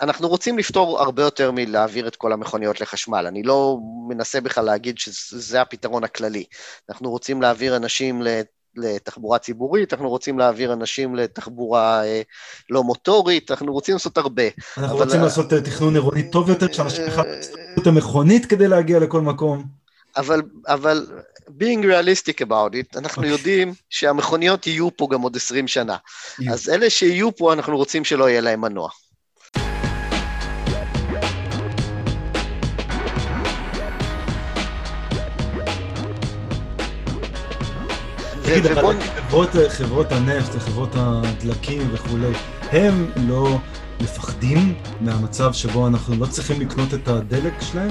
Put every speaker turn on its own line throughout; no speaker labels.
אנחנו רוצים לפתור הרבה יותר מלהעביר את כל המכוניות לחשמל. אני לא מנסה בכלל להגיד שזה הפתרון הכללי. אנחנו רוצים להעביר אנשים לתחבורה ציבורית, אנחנו רוצים להעביר אנשים לתחבורה אה, לא מוטורית, אנחנו רוצים לעשות הרבה.
אנחנו אבל... רוצים לעשות אה, תכנון עירוני טוב יותר, שאנשים בכלל יצטרכו את המכונית כדי להגיע לכל מקום.
אבל, אבל being realistic about it, אנחנו okay. אוקיי. יודעים שהמכוניות יהיו פה גם עוד 20 שנה. Yeah. אז אלה שיהיו פה, אנחנו רוצים שלא יהיה להם מנוע.
תגיד, אבל חברות, חברות הנפט וחברות הדלקים וכולי, הם לא מפחדים מהמצב שבו אנחנו לא צריכים לקנות את הדלק שלהם?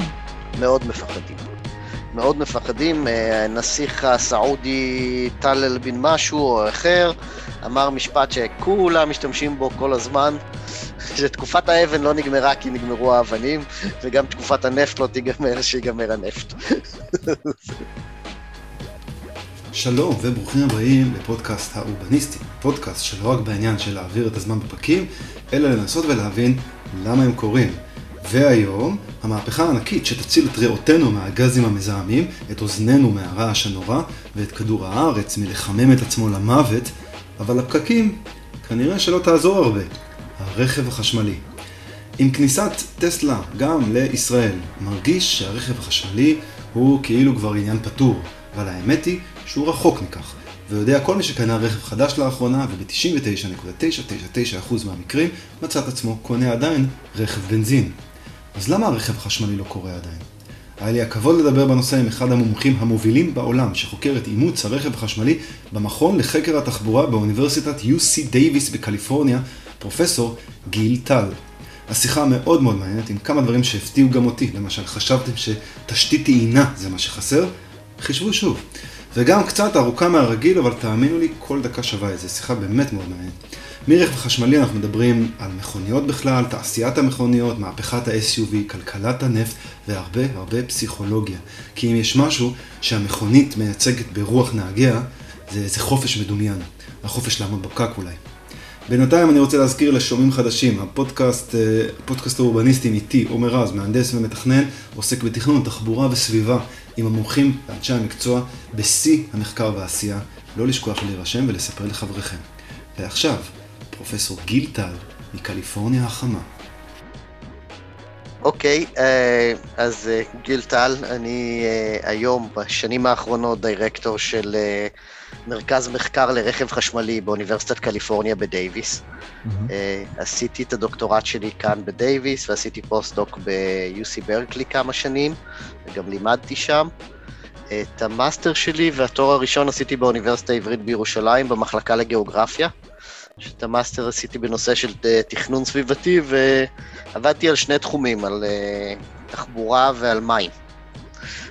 מאוד מפחדים. מאוד מפחדים. אה, הנסיך הסעודי טלל בן משהו או אחר אמר משפט שכולם משתמשים בו כל הזמן, שתקופת האבן לא נגמרה כי נגמרו האבנים, וגם תקופת הנפט לא תיגמר שיגמר הנפט.
שלום וברוכים הבאים לפודקאסט האורבניסטי, פודקאסט שלא רק בעניין של להעביר את הזמן בפרקים, אלא לנסות ולהבין למה הם קורים. והיום, המהפכה הענקית שתציל את ריאותינו מהגזים המזהמים, את אוזנינו מהרעש הנורא, ואת כדור הארץ מלחמם את עצמו למוות, אבל הפקקים כנראה שלא תעזור הרבה. הרכב החשמלי. עם כניסת טסלה גם לישראל, מרגיש שהרכב החשמלי הוא כאילו כבר עניין פתור, אבל האמת היא שהוא רחוק מכך, ויודע כל מי שקנה רכב חדש לאחרונה, וב-99.999% מהמקרים מצא את עצמו קונה עדיין רכב בנזין. אז למה הרכב החשמלי לא קורה עדיין? היה לי הכבוד לדבר בנושא עם אחד המומחים המובילים בעולם שחוקר את אימוץ הרכב החשמלי במכון לחקר התחבורה באוניברסיטת UC דייוויס בקליפורניה, פרופסור גיל טל. השיחה מאוד מאוד מעניינת עם כמה דברים שהפתיעו גם אותי, למשל חשבתם שתשתית טעינה זה מה שחסר? חישבו שוב. וגם קצת ארוכה מהרגיל, אבל תאמינו לי, כל דקה שווה איזה שיחה באמת מאוד מעניינת. מרכב חשמלי אנחנו מדברים על מכוניות בכלל, תעשיית המכוניות, מהפכת ה-SUV, כלכלת הנפט והרבה הרבה פסיכולוגיה. כי אם יש משהו שהמכונית מייצגת ברוח נהגיה, זה איזה חופש מדומיין. החופש לעמוד בפקק אולי. בינתיים אני רוצה להזכיר לשומעים חדשים, הפודקאסט, אה, פודקאסט האורבניסטים איתי, עומר רז, מהנדס ומתכנן, עוסק בתכנון, תחבורה וסביבה, עם המומחים ואנשי המקצוע בשיא המחקר והעשייה. לא לשכוח להירשם ולספר לחבריכם. ועכשיו, פרופסור גיל טל, מקליפורניה החמה.
אוקיי, okay, אה, אז אה, גיל טל, אני היום, בשנים האחרונות, דירקטור של מרכז מחקר לרכב חשמלי באוניברסיטת קליפורניה בדייוויס. Mm-hmm. עשיתי את הדוקטורט שלי כאן בדייוויס, ועשיתי פוסט-דוק ב-UC ברקלי כמה שנים, וגם לימדתי שם. את המאסטר שלי והתואר הראשון עשיתי באוניברסיטה העברית בירושלים, במחלקה לגיאוגרפיה. את המאסטר עשיתי בנושא של אה, תכנון סביבתי, ועבדתי על שני תחומים, על תחבורה ועל מים.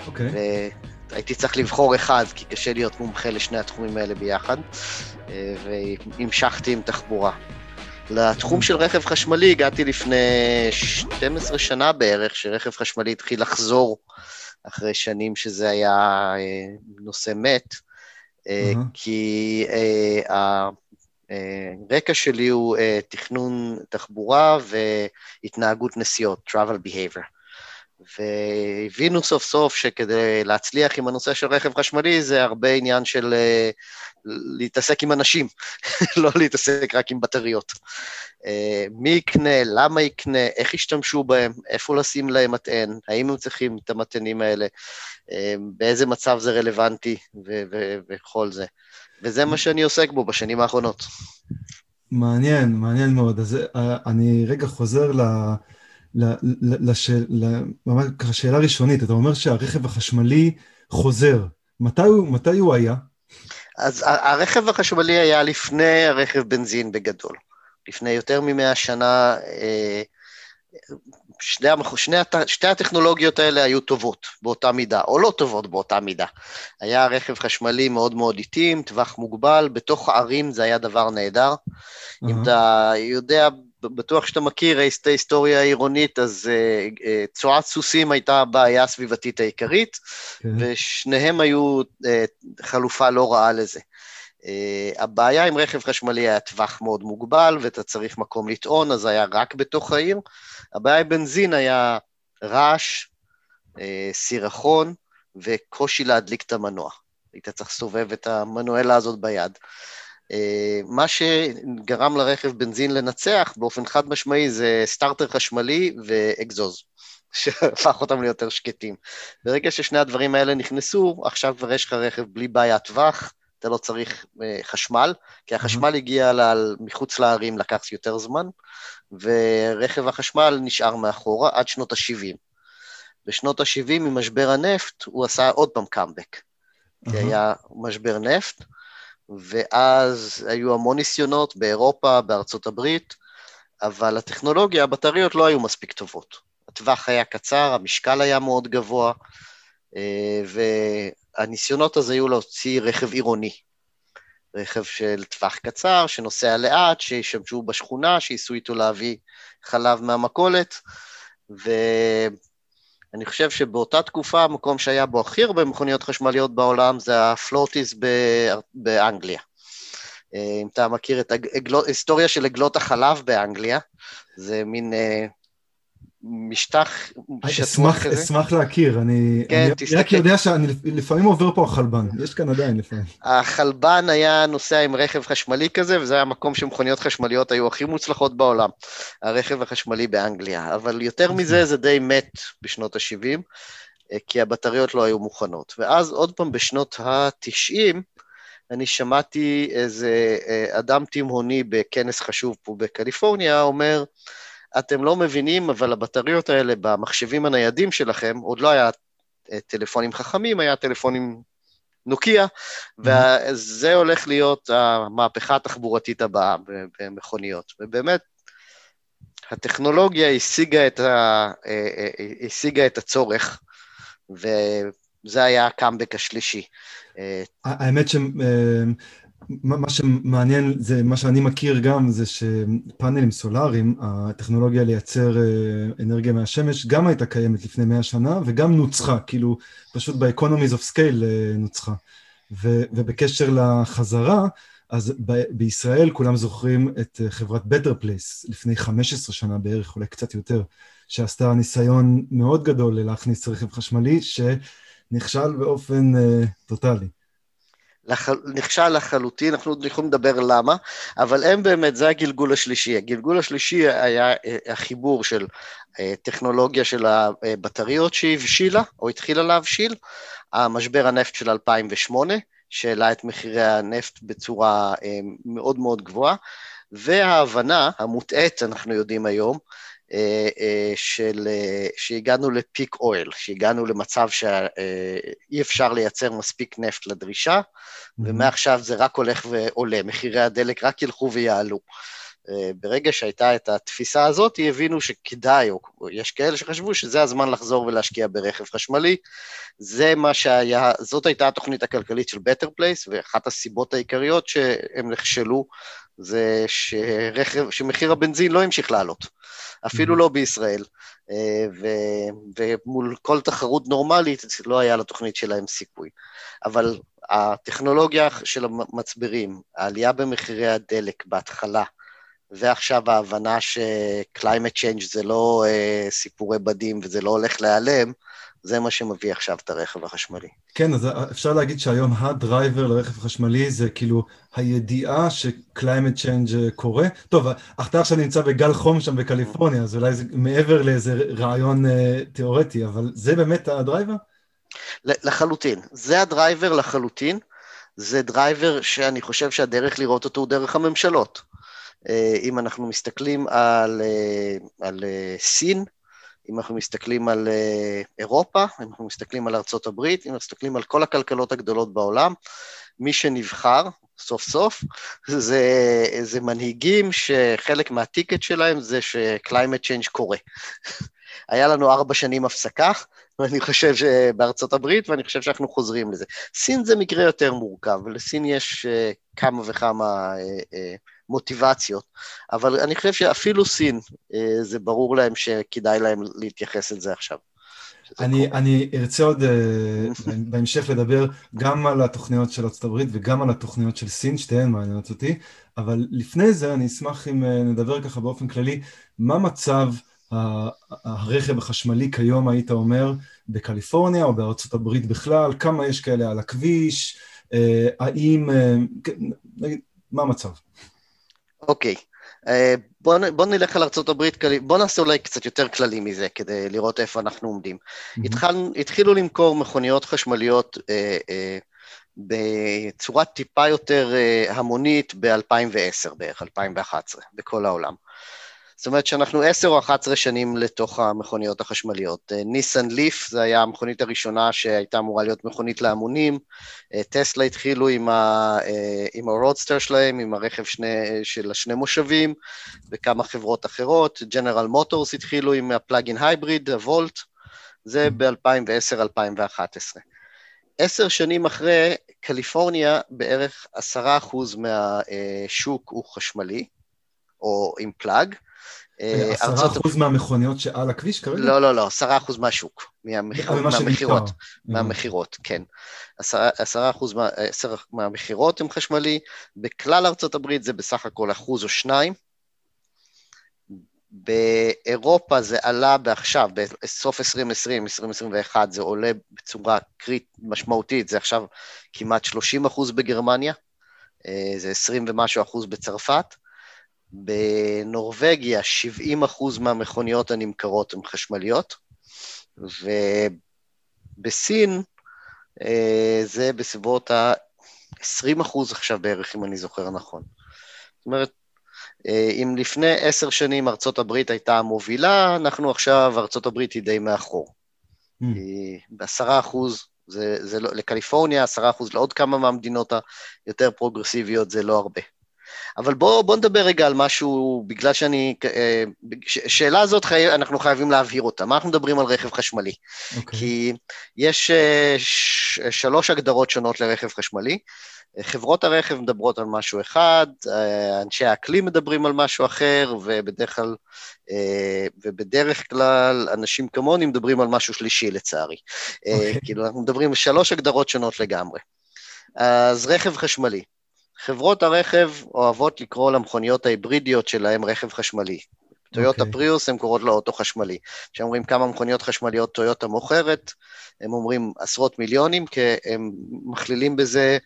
אוקיי. Okay. הייתי צריך לבחור אחד, כי קשה להיות מומחה לשני התחומים האלה ביחד, אה, והמשכתי עם תחבורה. לתחום של רכב חשמלי הגעתי לפני 12 שנה בערך, שרכב חשמלי התחיל לחזור אחרי שנים שזה היה אה, נושא מת, mm-hmm. כי הרקע שלי הוא תכנון תחבורה והתנהגות נסיעות, travel behavior. והבינו סוף סוף שכדי להצליח עם הנושא של רכב חשמלי זה הרבה עניין של uh, להתעסק עם אנשים, לא להתעסק רק עם בטריות. Uh, מי יקנה, למה יקנה, איך ישתמשו בהם, איפה לשים להם מטען, האם הם צריכים את המטענים האלה, uh, באיזה מצב זה רלוונטי וכל זה. וזה מה שאני עוסק בו בשנים האחרונות.
מעניין, מעניין מאוד. אז אני רגע חוזר ל... לה... ממש ככה שאלה ראשונית, אתה אומר שהרכב החשמלי חוזר, מתי הוא, מתי הוא היה?
אז הרכב החשמלי היה לפני הרכב בנזין בגדול. לפני יותר ממאה שנה, אה, שני, שני, שתי הטכנולוגיות האלה היו טובות באותה מידה, או לא טובות באותה מידה. היה רכב חשמלי מאוד מאוד איטי, עם טווח מוגבל, בתוך הערים זה היה דבר נהדר. Uh-huh. אם אתה יודע בטוח שאתה מכיר את ההיסטוריה העירונית, אז uh, uh, צואת סוסים הייתה הבעיה הסביבתית העיקרית, כן. ושניהם היו uh, חלופה לא רעה לזה. Uh, Uh, הבעיה עם רכב חשמלי היה טווח מאוד מוגבל, ואתה צריך מקום לטעון, אז היה רק בתוך העיר. הבעיה עם בנזין היה רעש, uh, סירחון וקושי להדליק את המנוע. היית צריך לסובב את המנואלה הזאת ביד. אה, מה שגרם לרכב בנזין לנצח באופן חד משמעי זה סטארטר חשמלי ואגזוז, שהפך אותם ליותר שקטים. ברגע ששני הדברים האלה נכנסו, עכשיו כבר יש לך רכב בלי בעיית טווח, אתה לא צריך אה, חשמל, כי החשמל הגיע ל... מחוץ לערים, לקח יותר זמן, ורכב החשמל נשאר מאחורה עד שנות ה-70. בשנות ה-70, ממשבר הנפט, הוא עשה עוד פעם קאמבק. כי היה משבר נפט, ואז היו המון ניסיונות באירופה, בארצות הברית, אבל הטכנולוגיה, הבטריות לא היו מספיק טובות. הטווח היה קצר, המשקל היה מאוד גבוה, אה, והניסיונות הזה היו להוציא רכב עירוני. רכב של טווח קצר, שנוסע לאט, שישמשו בשכונה, שייסעו איתו להביא חלב מהמכולת, ו... אני חושב שבאותה תקופה המקום שהיה בו הכי הרבה מכוניות חשמליות בעולם זה הפלוטיס באנגליה. אה, אם אתה מכיר את ההיסטוריה של עגלות החלב באנגליה, זה מין אה, משטח
שטוח כזה. אשמח להכיר, אני, כן, אני תסתכל. רק יודע שאני לפעמים עובר פה החלבן, יש כאן עדיין לפעמים.
החלבן היה נוסע עם רכב חשמלי כזה, וזה היה המקום שמכוניות חשמליות היו הכי מוצלחות בעולם, הרכב החשמלי באנגליה. אבל יותר אוקיי. מזה, זה די מת בשנות ה-70, אה, כי הבטריות לא היו מוכנות. ואז עוד פעם בשנות ה-90, אני שמעתי איזה אה, אדם תימהוני בכנס חשוב פה בקליפורניה, אומר, אתם לא מבינים, אבל הבטריות האלה במחשבים הניידים שלכם, עוד לא היה אה, טלפונים חכמים, היה טלפונים נוקיה. וזה הולך להיות המהפכה התחבורתית הבאה במכוניות. ובאמת, הטכנולוגיה השיגה את, ה, אה, אה, השיגה את הצורך, וזה היה הקאמבק השלישי.
האמת ש... מה שמעניין זה, מה שאני מכיר גם, זה שפאנלים סולאריים, הטכנולוגיה לייצר אה, אנרגיה מהשמש, גם הייתה קיימת לפני מאה שנה, וגם נוצחה, כאילו, פשוט ב-economies of scale אה, נוצחה. ו, ובקשר לחזרה, אז ב- בישראל כולם זוכרים את אה, חברת Better Place, לפני 15 שנה בערך, אולי קצת יותר, שעשתה ניסיון מאוד גדול להכניס רכב חשמלי, שנכשל באופן uh, טוטאלי.
לח... נכשל לחלוטין, אנחנו עוד יכולים לדבר למה, אבל הם באמת, זה הגלגול השלישי. הגלגול השלישי היה אה, החיבור של אה, טכנולוגיה של הבטריות שהבשילה, או התחילה להבשיל, המשבר הנפט של 2008, שהעלה את מחירי הנפט בצורה אה, מאוד מאוד גבוהה, וההבנה המוטעית, אנחנו יודעים היום, של, אה, שהגענו לפיק אויל, שהגענו למצב שאי אפשר לייצר מספיק נפט לדרישה, mm-hmm. ומעכשיו זה רק הולך ועולה, מחירי הדלק רק ילכו ויעלו. ברגע שהייתה את התפיסה הזאת, הבינו שכדאי, או יש כאלה שחשבו שזה הזמן לחזור ולהשקיע ברכב חשמלי. זה מה שהיה, זאת הייתה התוכנית הכלכלית של Better Place, ואחת הסיבות העיקריות שהם נכשלו זה שרכב, שמחיר הבנזין לא המשיך לעלות, אפילו mm-hmm. לא בישראל, אה, ו, ומול כל תחרות נורמלית לא היה לתוכנית שלהם סיכוי. אבל הטכנולוגיה של המצברים, העלייה במחירי הדלק בהתחלה, ועכשיו ההבנה ש-climate change זה לא uh, סיפורי בדים וזה לא הולך להיעלם, זה מה שמביא עכשיו את הרכב החשמלי.
כן, אז אפשר להגיד שהיום ה driver לרכב חשמלי זה כאילו הידיעה ש-climate change קורה. טוב, אתה עכשיו נמצא בגל חום שם בקליפורניה, אז אולי זה מעבר לאיזה רעיון uh, תיאורטי, אבל זה באמת ה driver?
לחלוטין. זה ה driver לחלוטין. זה driver שאני חושב שהדרך לראות אותו הוא דרך הממשלות. אה, אם אנחנו מסתכלים על, אה, על סין, אם אנחנו מסתכלים על אירופה, אם אנחנו מסתכלים על ארצות הברית, אם אנחנו מסתכלים על כל הכלכלות הגדולות בעולם, מי שנבחר, סוף סוף, זה, זה מנהיגים שחלק מה ticket שלהם זה ש-climate change קורה. היה לנו ארבע שנים הפסקה, ואני חושב שבארצות הברית, ואני חושב שאנחנו חוזרים לזה. סין זה מקרה יותר מורכב, ולסין יש כמה וכמה מוטיבציות, אבל אני חושב שאפילו סין, uh, זה ברור להם שכדאי להם להתייחס לזה עכשיו.
אני, אני ארצה עוד uh, בהמשך לדבר גם על התוכניות של ארצות הברית וגם על התוכניות של סין, שתיהן מעניינות אותי, אבל לפני זה אני אשמח אם uh, נדבר ככה באופן כללי, מה מצב הרכב החשמלי כיום, היית אומר, בקליפורניה או בארצות הברית בכלל, כמה יש כאלה על הכביש, האם, נגיד, מה המצב?
אוקיי. Okay. אה, בוא, בוא נלך על ארה"ב, בוא נעשה אולי קצת יותר כללי מזה, כדי לראות איפה אנחנו עומדים. Mm-hmm. התחל, התחילו למכור מכוניות חשמליות אה, אה, בצורה טיפה יותר המונית ב-2010 בערך, 2011, בכל העולם. זאת אומרת שאנחנו עשר או אחת עשרה שנים לתוך המכוניות החשמליות. אה, ניסן ליף, זו הייתה המכונית הראשונה שהייתה אמורה להיות מכונית להמונים. אה, טסלה התחילו עם, ה, אה, עם הרודסטר שלהם, עם הרכב שני, של השני מושבים, וכמה חברות אחרות. ג'נרל מוטורס התחילו עם ה plug-in hybrid, הוולט, זה ב-2010-2011. עשר שנים אחרי, קליפורניה, בערך עשרה אחוז מהשוק הוא חשמלי, או עם פלאג,
אה, עשרה אחוז מהמכוניות שעל הכביש כרגע?
לא, לא, לא, עשרה אחוז מהשוק, מהמכירות, מהמכירות, כן. עשרה אחוז מהמכירות הם חשמלי, בכלל ארצות הברית זה בסך הכל אחוז או שניים. באירופה זה עלה בעכשיו, בסוף 2020, 2021, זה עולה בצורה קריט משמעותית, זה עכשיו כמעט 30 אחוז בגרמניה, אה, זה 20 ומשהו אחוז בצרפת. בנורבגיה 70% אחוז מהמכוניות הנמכרות הן חשמליות, ובסין אה, זה בסביבות ה-20% אחוז עכשיו בערך, אם אני זוכר נכון. זאת אומרת, אה, אם לפני עשר שנים ארצות הברית הייתה המובילה, אנחנו עכשיו, ארצות הברית היא די מאחור. Mm. בעשרה אחוז, זה, זה לא, לקליפורניה, עשרה אחוז לעוד כמה מהמדינות היותר פרוגרסיביות, זה לא הרבה. אבל בואו בוא נדבר רגע על משהו, בגלל שאני... אה, שאלה הזאת חי, אנחנו חייבים להבהיר אותה. מה אנחנו מדברים על רכב חשמלי? Okay. אוקיי. כי יש אה, ש, שלוש הגדרות שונות לרכב חשמלי. חברות הרכב מדברות על משהו אחד, אה, אנשי האקלים מדברים על משהו אחר, ובדרך כלל, ובדרך כלל אנשים כמוני מדברים על משהו שלישי, לצערי. Okay. אוקיי. כאילו, אנחנו מדברים על שלוש הגדרות שונות לגמרי. אז רכב חשמלי. חברות הרכב אוהבות לקרוא למכוניות ההיברידיות שלהם רכב חשמלי. טויוטה okay. פריוס, הם קוראות לו אוטו חשמלי. כשאומרים כמה מכוניות חשמליות טויוטה מוכרת, הם אומרים עשרות מיליונים, כי הם מכלילים בזה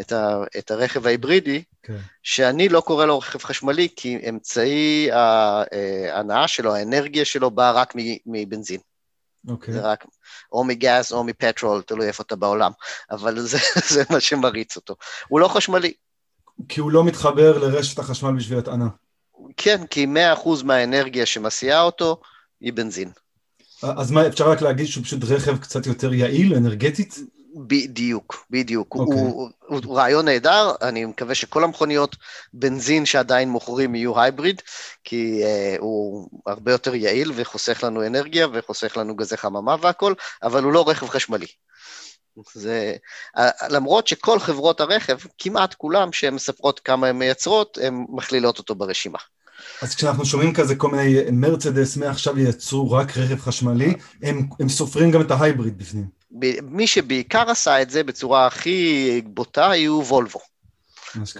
את, ה, את הרכב ההיברידי, okay. כן. שאני לא קורא לו רכב חשמלי, כי אמצעי אה, ההנאה שלו, האנרגיה שלו, באה רק מבנזין. Okay. אוקיי. זה רק או מגז או מפטרול, תלוי איפה אתה בעולם, אבל זה, זה מה שמריץ אותו. הוא לא חשמלי,
כי הוא לא מתחבר לרשת החשמל בשביל הטענה.
כן, כי 100% מהאנרגיה שמסיעה אותו היא בנזין.
אז מה, אפשר רק להגיד שהוא פשוט רכב קצת יותר יעיל, אנרגטית?
בדיוק, בדיוק. Okay. אוקיי. הוא, הוא, הוא רעיון נהדר, אני מקווה שכל המכוניות בנזין שעדיין מוכרים יהיו הייבריד, כי uh, הוא הרבה יותר יעיל וחוסך לנו אנרגיה וחוסך לנו גזי חממה והכל, אבל הוא לא רכב חשמלי. זה, למרות שכל חברות הרכב, כמעט כולם, שהן מספרות כמה הן מייצרות, הן מכלילות אותו ברשימה.
אז כשאנחנו שומעים כזה כל מיני מרצדס מעכשיו ייצרו רק רכב חשמלי, הם, הם סופרים גם את ההייבריד בפנים.
מי שבעיקר עשה את זה בצורה הכי בוטה היו וולבו.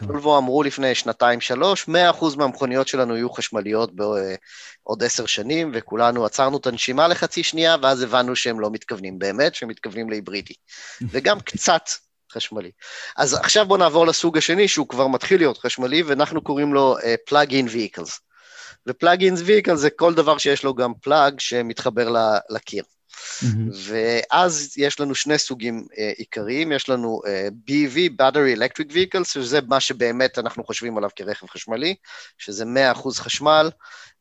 וולבו אמרו לפני שנתיים-שלוש, 100% מהמכוניות שלנו יהיו חשמליות בעוד עשר שנים, וכולנו עצרנו את הנשימה לחצי שנייה, ואז הבנו שהם לא מתכוונים באמת, שהם מתכוונים להיברידי. וגם קצת חשמלי. אז עכשיו בואו נעבור לסוג השני, שהוא כבר מתחיל להיות חשמלי, ואנחנו קוראים לו plug-in vehicles. ו plug-in vehicles זה כל דבר שיש לו גם plug שמתחבר לקיר. Mm-hmm. ואז יש לנו שני סוגים uh, עיקריים, יש לנו uh, אה, BEV, Battery Electric Vehicles, שזה מה שבאמת אנחנו חושבים עליו כרכב חשמלי, שזה 100% חשמל,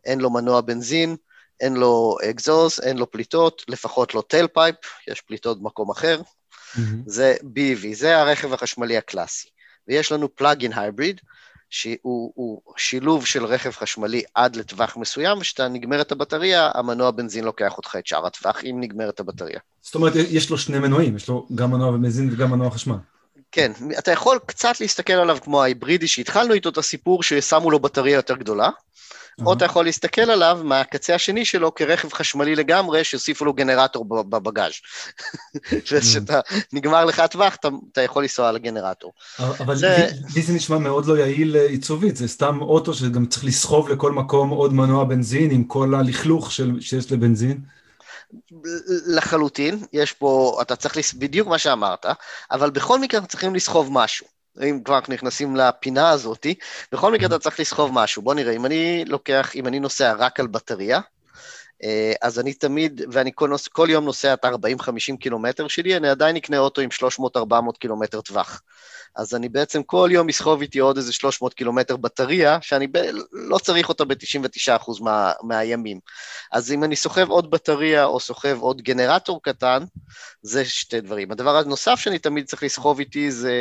אין לו מנוע בנזין, אין לו אקזוז, אין לו פליטות, לפחות לא tailpipe, יש פליטות במקום אחר, mm-hmm. זה BV, זה הרכב החשמלי הקלאסי. ויש לנו פלאגין הייבריד, שהוא שילוב של רכב חשמלי עד לטווח מסוים, וכשאתה נגמרת הבטריה, המנוע בנזין לוקח אותך את שאר הטווח, אם נגמרת הבטריה.
זאת אומרת, יש לו שני מנועים, יש לו גם מנוע בנזין וגם מנוע חשמל.
כן, אתה יכול קצת להסתכל עליו כמו ההיברידי שהתחלנו איתו את הסיפור ששמו לו בטריה יותר גדולה, או אתה יכול להסתכל עליו מהקצה השני שלו כרכב חשמלי לגמרי, שהוסיפו לו גנרטור בבגאז'. וכשאתה נגמר לך הטווח, אתה, אתה יכול לנסוע על הגנרטור.
אבל זה... לי זה נשמע מאוד לא יעיל אה, עיצובית, זה סתם אוטו שגם צריך לסחוב לכל מקום עוד מנוע בנזין עם כל הלכלוך של, שיש לבנזין.
לחלוטין, יש פה, אתה צריך, לס... בדיוק מה שאמרת, אבל בכל מקרה אנחנו צריכים לסחוב משהו. אם כבר אנחנו נכנסים לפינה הזאת, בכל מקרה אתה צריך לסחוב משהו. בוא נראה, אם אני לוקח, אם אני נוסע רק על בטריה, אז אני תמיד, ואני כל, נוס, כל יום נוסע את ה-40-50 קילומטר שלי, אני עדיין אקנה אוטו עם 300-400 קילומטר טווח. אז אני בעצם כל יום אסחוב איתי עוד איזה 300 קילומטר בטריה, שאני ב- לא צריך אותה ב-99% מה, מהימים. אז אם אני סוחב עוד בטריה או סוחב עוד גנרטור קטן, זה שתי דברים. הדבר הנוסף שאני תמיד צריך לסחוב איתי זה,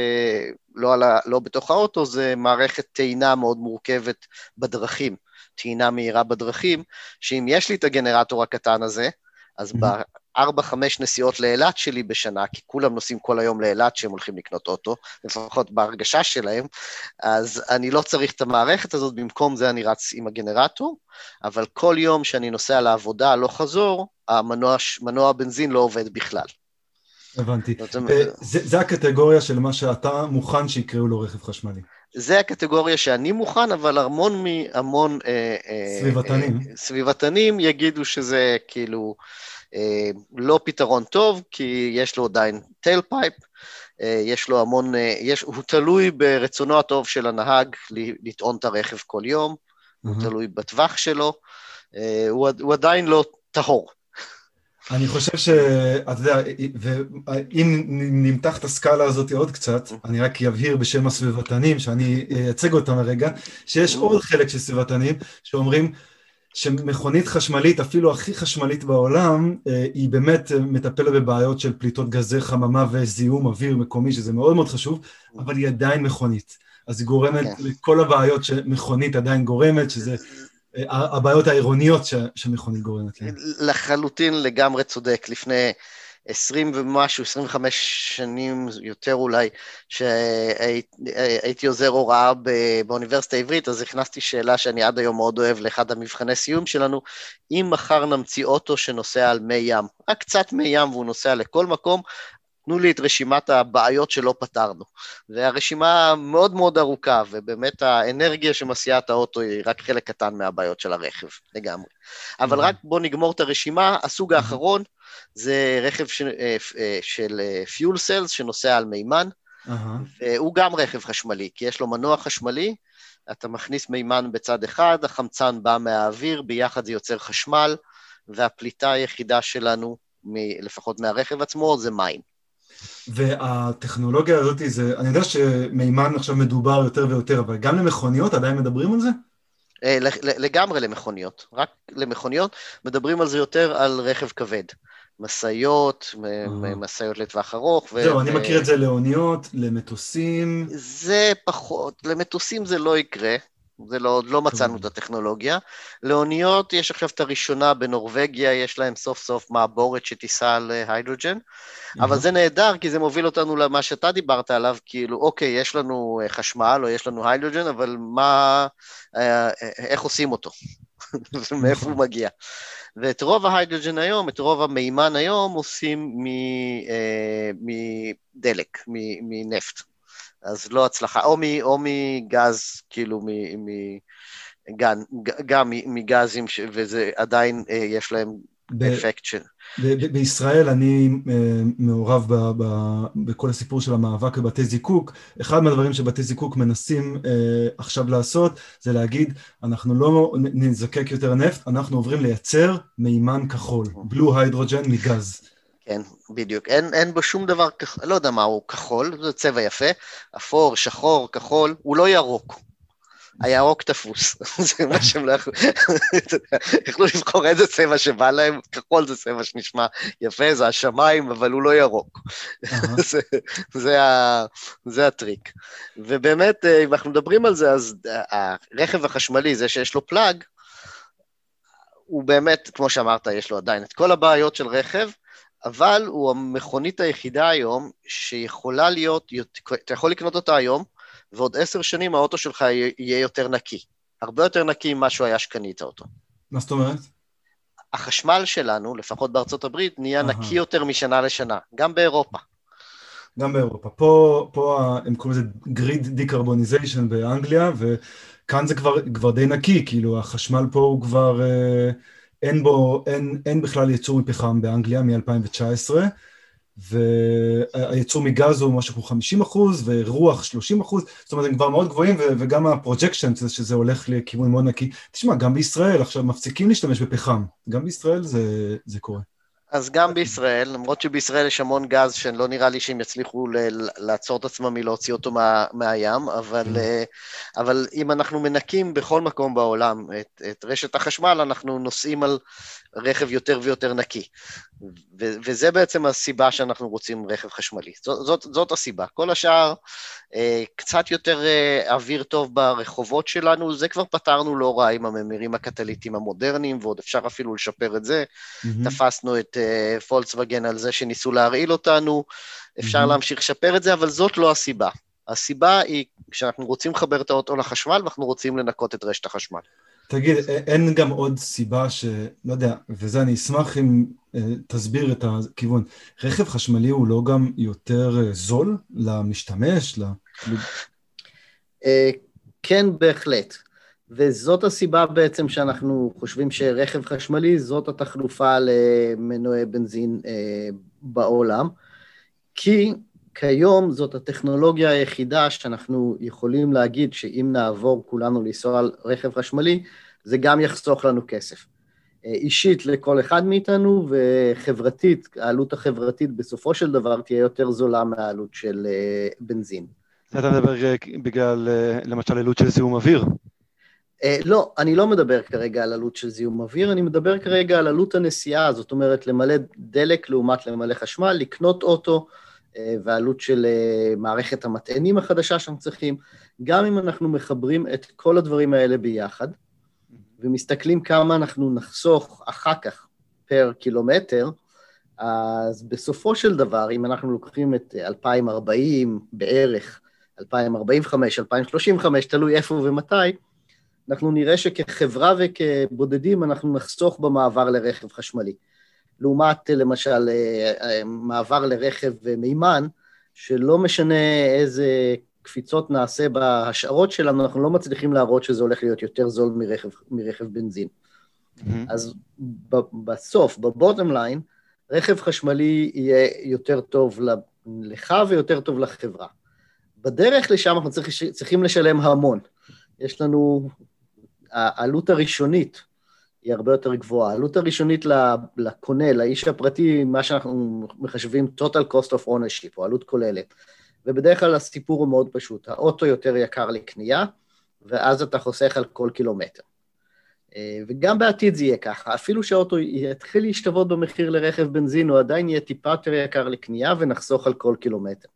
לא, ה, לא בתוך האוטו, זה מערכת טעינה מאוד מורכבת בדרכים. טעינה מהירה בדרכים, שאם יש לי את הגנרטור הקטן הזה, אז. בארבע, חמש נסיעות לאילת שלי בשנה, כי כולם נוסעים כל היום לאילת שהם הולכים לקנות אוטו, לפחות בהרגשה שלהם, אז אני לא צריך את המערכת הזאת, במקום זה אני רץ עם הגנרטור, אבל כל יום שאני נוסע לעבודה הלוך חזור, המנוע, מנוע הבנזין לא עובד בכלל.
הבנתי. אה, זה, הקטגוריה של מה שאתה מוכן שיקראו לו רכב חשמלי.
זה הקטגוריה שאני מוכן, אבל המון מהמון... אה,
אה, סביבתנים.
סביבתנים יגידו שזה כאילו לא פתרון טוב, כי יש לו עדיין tailpipe, יש לו המון... יש, הוא תלוי ברצונו הטוב של הנהג לטעון את הרכב כל יום, mm-hmm. הוא תלוי בטווח שלו, הוא, הוא עדיין לא טהור.
אני חושב שאתה יודע, ואם נמתח את הסקאלה הזאת עוד קצת, אני רק אבהיר בשם הסביבתנים, שאני אייצג אותם הרגע, שיש עוד חלק של סביבתנים שאומרים שמכונית חשמלית, אפילו הכי חשמלית בעולם, היא באמת מטפלת בבעיות של פליטות גזי חממה וזיהום אוויר מקומי, שזה מאוד מאוד חשוב, אבל היא עדיין מכונית. אז היא גורמת כן. לכל הבעיות שמכונית עדיין גורמת, שזה הבעיות העירוניות שמכונית גורמת להן.
לחלוטין לגמרי צודק. לפני עשרים ומשהו, עשרים וחמש שנים יותר אולי, שהייתי עוזר הוראה באוניברסיטה העברית, אז הכנסתי שאלה שאני עד היום מאוד אוהב לאחד המבחני סיום שלנו, אם מחר נמציא אוטו שנוסע על מי ים, רק קצת מי ים והוא נוסע לכל מקום, תנו לי את רשימת הבעיות שלא פתרנו. והרשימה מאוד מאוד ארוכה, ובאמת האנרגיה שמסיעה את האוטו היא רק חלק קטן מהבעיות של הרכב, לגמרי. אבל רק בואו נגמור את הרשימה, הסוג האחרון זה רכב ש... אה, אה, של פיול סלס שנוסע על מימן, והוא גם רכב חשמלי, כי יש לו מנוע חשמלי, אתה מכניס מימן בצד אחד, החמצן בא מהאוויר, ביחד זה יוצר חשמל, והפליטה היחידה שלנו. לפחות מהרכב עצמו, זה מים.
והטכנולוגיה הזאת, זה, אני יודע שמימן עכשיו מדובר יותר ויותר, אבל גם למכוניות עדיין מדברים על זה?
אה, לגמרי למכוניות, רק למכוניות, מדברים על זה יותר על רכב כבד. משאיות, אה. משאיות לטווח ארוך.
זהו, אני מכיר את זה לאוניות, למטוסים.
זה פחות, למטוסים זה לא יקרה, זה לא, עוד לא מצאנו את הטכנולוגיה. לאוניות יש עכשיו את הראשונה בנורבגיה, יש להם סוף סוף מעבורת שתיסע על אה, היידרוג'ן, אבל זה נהדר, כי זה מוביל אותנו למה שאתה דיברת עליו, כאילו, אוקיי, יש לנו אה, חשמל או יש לנו היידרוג'ן, אבל מה, אה, איך עושים אותו? מאיפה הוא מגיע? ואת רוב ההיידרוג'ן היום, את רוב המימן היום, עושים מדלק, מנפט. אז לא הצלחה, או, מ, או מגז, כאילו, מ, מ, גם, גם מגזים, ש, וזה עדיין אה, יש להם ב- אפקט של...
ב- בישראל אני אה, מעורב ב- ב- בכל הסיפור של המאבק בבתי זיקוק. אחד מהדברים שבתי זיקוק מנסים אה, עכשיו לעשות זה להגיד, אנחנו לא נזקק יותר נפט, אנחנו עוברים לייצר מימן כחול, בלו היידרוג'ן מגז.
כן, בדיוק. אין, אין בו שום דבר, לא יודע מה הוא כחול, זה צבע יפה, אפור, שחור, כחול, הוא לא ירוק. הירוק תפוס, זה מה שהם לא יכלו, יכלו לבחור איזה צבע שבא להם, כחול זה צבע שנשמע יפה, זה השמיים, אבל הוא לא ירוק. זה, זה, ה, זה הטריק. ובאמת, אה, אם אנחנו מדברים על זה, אז הרכב החשמלי, זה שיש לו פלאג, הוא באמת, כמו שאמרת, יש לו עדיין את כל הבעיות של רכב, אבל הוא המכונית היחידה היום שיכולה להיות, אתה יכול לקנות אותה היום, ועוד עשר שנים האוטו שלך יהיה יותר נקי.
הרבה יותר נקי ממה שהוא היה שקנית אותו.
מה זאת אומרת?
החשמל שלנו, לפחות בארצות הברית, נהיה נקי יותר משנה לשנה, גם באירופה.
גם באירופה. פה, פה הם קוראים לזה grid decarbonization באנגליה, וכאן זה כבר, כבר די נקי, כאילו החשמל פה הוא כבר, אה, אין בו, אין, אין בכלל ייצור מפחם באנגליה מ-2019, והייצור מגז הוא משהו כמו 50 אחוז, ורוח 30 אחוז, זאת אומרת הם כבר מאוד גבוהים, וגם ה projection זה שזה הולך לכיוון מאוד נקי. תשמע, גם בישראל עכשיו מפסיקים להשתמש בפחם, גם בישראל זה, זה קורה.
אז גם בישראל, למרות שבישראל יש המון גז שלא נראה לי שהם יצליחו ל- לעצור את עצמם מלהוציא אותו מה, מהים, אבל, mm. אבל אם אנחנו מנקים בכל מקום בעולם את, את רשת החשמל, אנחנו נוסעים על רכב יותר ויותר נקי. ו- וזה בעצם הסיבה שאנחנו רוצים רכב חשמלי. זאת, זאת, זאת הסיבה. כל השאר, אה, קצת יותר אה, אוויר טוב ברחובות שלנו, זה כבר פתרנו לא רע עם הממירים הקטליטיים המודרניים, ועוד אפשר אפילו לשפר את זה. Mm-hmm. תפסנו את אה, פולקסווגן על זה שניסו להרעיל אותנו, אפשר mm-hmm. להמשיך לשפר את זה, אבל זאת לא הסיבה. הסיבה היא שאנחנו רוצים לחבר את האוטו לחשמל ואנחנו רוצים לנקות את רשת החשמל.
תגיד, אין גם עוד סיבה ש... לא יודע, וזה אני אשמח אם תסביר את הכיוון. רכב חשמלי הוא לא גם יותר אה, זול למשתמש? ל...
אה, כן, בהחלט. וזאת הסיבה בעצם שאנחנו חושבים שרכב חשמלי זאת התחלופה למנועי בנזין בעולם, כי כיום זאת הטכנולוגיה היחידה שאנחנו יכולים להגיד שאם נעבור כולנו לנסוע על רכב חשמלי, זה גם יחסוך לנו כסף. אה, אישית לכל אחד מאיתנו, וחברתית, העלות החברתית בסופו של דבר תהיה יותר זולה מהעלות של אה, בנזין.
אתה מדבר אה, בגלל, למשל, עלות של זיהום אוויר?
לא, אני לא מדבר כרגע על עלות של זיהום אוויר, אני מדבר כרגע על עלות הנסיעה, זאת אומרת, למלא דלק לעומת למלא חשמל, לקנות אוטו, אה, ועלות של אה, מערכת המטענים החדשה שאנחנו צריכים, גם אם אנחנו מחברים את כל הדברים האלה ביחד, ומסתכלים כמה אנחנו נחסוך אחר כך פר קילומטר, אז בסופו של דבר, אם אנחנו לוקחים את 2040 בערך, 2045, 2035, תלוי איפה ומתי, אנחנו נראה שכחברה וכבודדים אנחנו נחסוך במעבר לרכב חשמלי. לעומת למשל אה, אה, מעבר לרכב מימן, שלא משנה איזה קפיצות נעשה בהשערות שלנו, אנחנו לא מצליחים להראות שזה הולך להיות יותר זול מרכב, מרכב בנזין. Mm-hmm. אז בסוף, בבוטום ליין, רכב חשמלי יהיה יותר טוב לך ויותר טוב לחברה. בדרך לשם אנחנו צריך, צריכים לשלם המון. יש לנו, העלות הראשונית היא הרבה יותר גבוהה. העלות הראשונית לקונה, לאיש הפרטי, מה שאנחנו מחשבים total cost of ownership, או עלות כוללת. ובדרך כלל הסיפור הוא מאוד פשוט, האוטו יותר יקר לקנייה, ואז אתה חוסך על כל קילומטר. אה, וגם בעתיד זה יהיה ככה, אפילו שהאוטו יתחיל להשתוות במחיר לרכב בנזין, הוא עדיין יהיה טיפה יותר יקר לקנייה ונחסוך על כל קילומטר.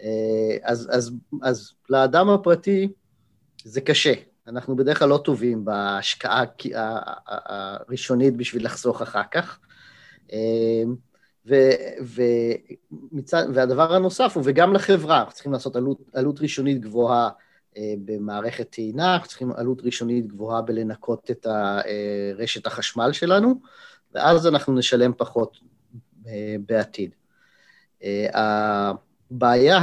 אה, אז, אז, אז לאדם הפרטי זה קשה, אנחנו בדרך כלל לא טובים בהשקעה הראשונית בשביל לחסוך אחר כך. ו, ומצד, והדבר הנוסף הוא, וגם לחברה, אנחנו צריכים לעשות עלות, עלות ראשונית גבוהה אה, במערכת טעינה, אנחנו צריכים עלות ראשונית גבוהה בלנקות את אה, רשת החשמל שלנו, ואז אנחנו נשלם פחות אה, בעתיד. הבעיה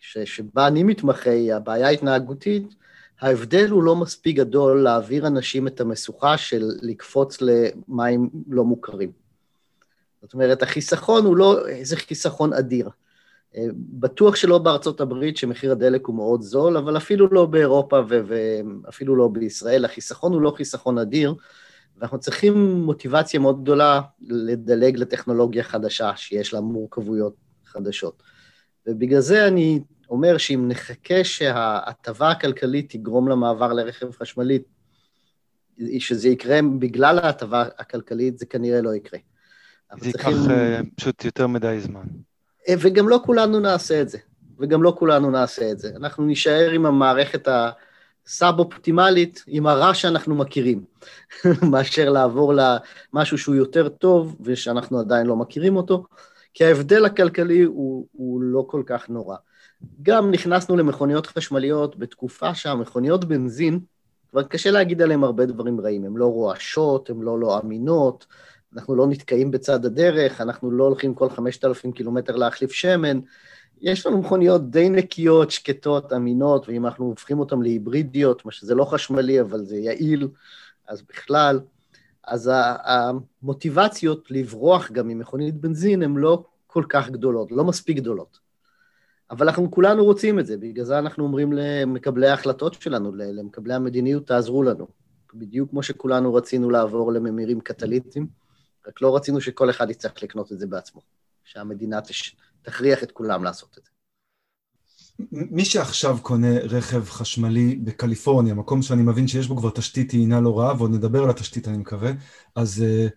שבה אני מתמחה היא הבעיה ההתנהגותית, ההבדל הוא לא מספיק גדול להעביר אנשים את המשוכה של לקפוץ למים לא מוכרים. זאת אומרת, החיסכון הוא לא איזה חיסכון אדיר. אה, בטוח שלא בארצות הברית, שמחיר הדלק הוא מאוד זול, אבל אפילו לא באירופה ואפילו לא בישראל, החיסכון הוא לא חיסכון אדיר, ואנחנו צריכים מוטיבציה מאוד גדולה לדלג לטכנולוגיה חדשה, שיש לה מורכבויות חדשות. ובגלל זה אני אומר שאם נחכה שההטבה הכלכלית תגרום למעבר לרכב חשמלי, שזה יקרה בגלל ההטבה הכלכלית, זה כנראה לא יקרה.
זה ייקח צריכים... אה, פשוט יותר מדי זמן.
אה, וגם לא כולנו נעשה את זה. וגם לא כולנו נעשה את זה. אנחנו נישאר עם המערכת הסאב-אופטימלית, עם הרע שאנחנו מכירים, מאשר לעבור למשהו שהוא יותר טוב ושאנחנו עדיין לא מכירים אותו, כי ההבדל הכלכלי הוא, הוא לא כל כך נורא.
גם נכנסנו למכוניות חשמליות בתקופה שהמכוניות בנזין, כבר קשה להגיד עליהן הרבה דברים רעים. הן לא רועשות, הן לא לא אמינות, אנחנו לא נתקעים בצד הדרך, אנחנו לא הולכים כל 5,000 קילומטר להחליף שמן. יש לנו מכוניות די נקיות, שקטות, אמינות, ואם אנחנו הופכים אותן להיברידיות, מה שזה לא חשמלי, אבל זה יעיל, אז בכלל. אז המוטיבציות לברוח גם ממכונית בנזין הן לא כל כך גדולות, לא מספיק גדולות. אבל אנחנו כולנו רוצים את זה, בגלל זה אנחנו אומרים למקבלי ההחלטות שלנו, למקבלי המדיניות, תעזרו לנו. בדיוק כמו שכולנו רצינו לעבור לממירים קטליטיים, רק לא רצינו שכל אחד יצטרך לקנות את זה בעצמו, שהמדינה תש... תכריח את כולם לעשות את זה.
מי שעכשיו קונה רכב חשמלי בקליפורניה, מקום שאני מבין שיש בו כבר תשתית טעינה לא רעה, ועוד נדבר על התשתית אני מקווה, אז... אה,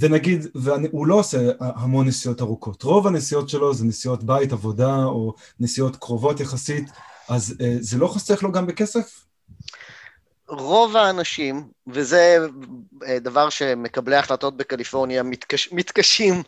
ונגיד, והוא לא עושה המון נסיעות ארוכות, רוב הנסיעות שלו זה נסיעות בית, עבודה, או נסיעות קרובות יחסית, אז אה, זה לא חוסך לו גם בכסף?
רוב האנשים, וזה אה, דבר שמקבלי ההחלטות בקליפורניה מתקש, מתקשים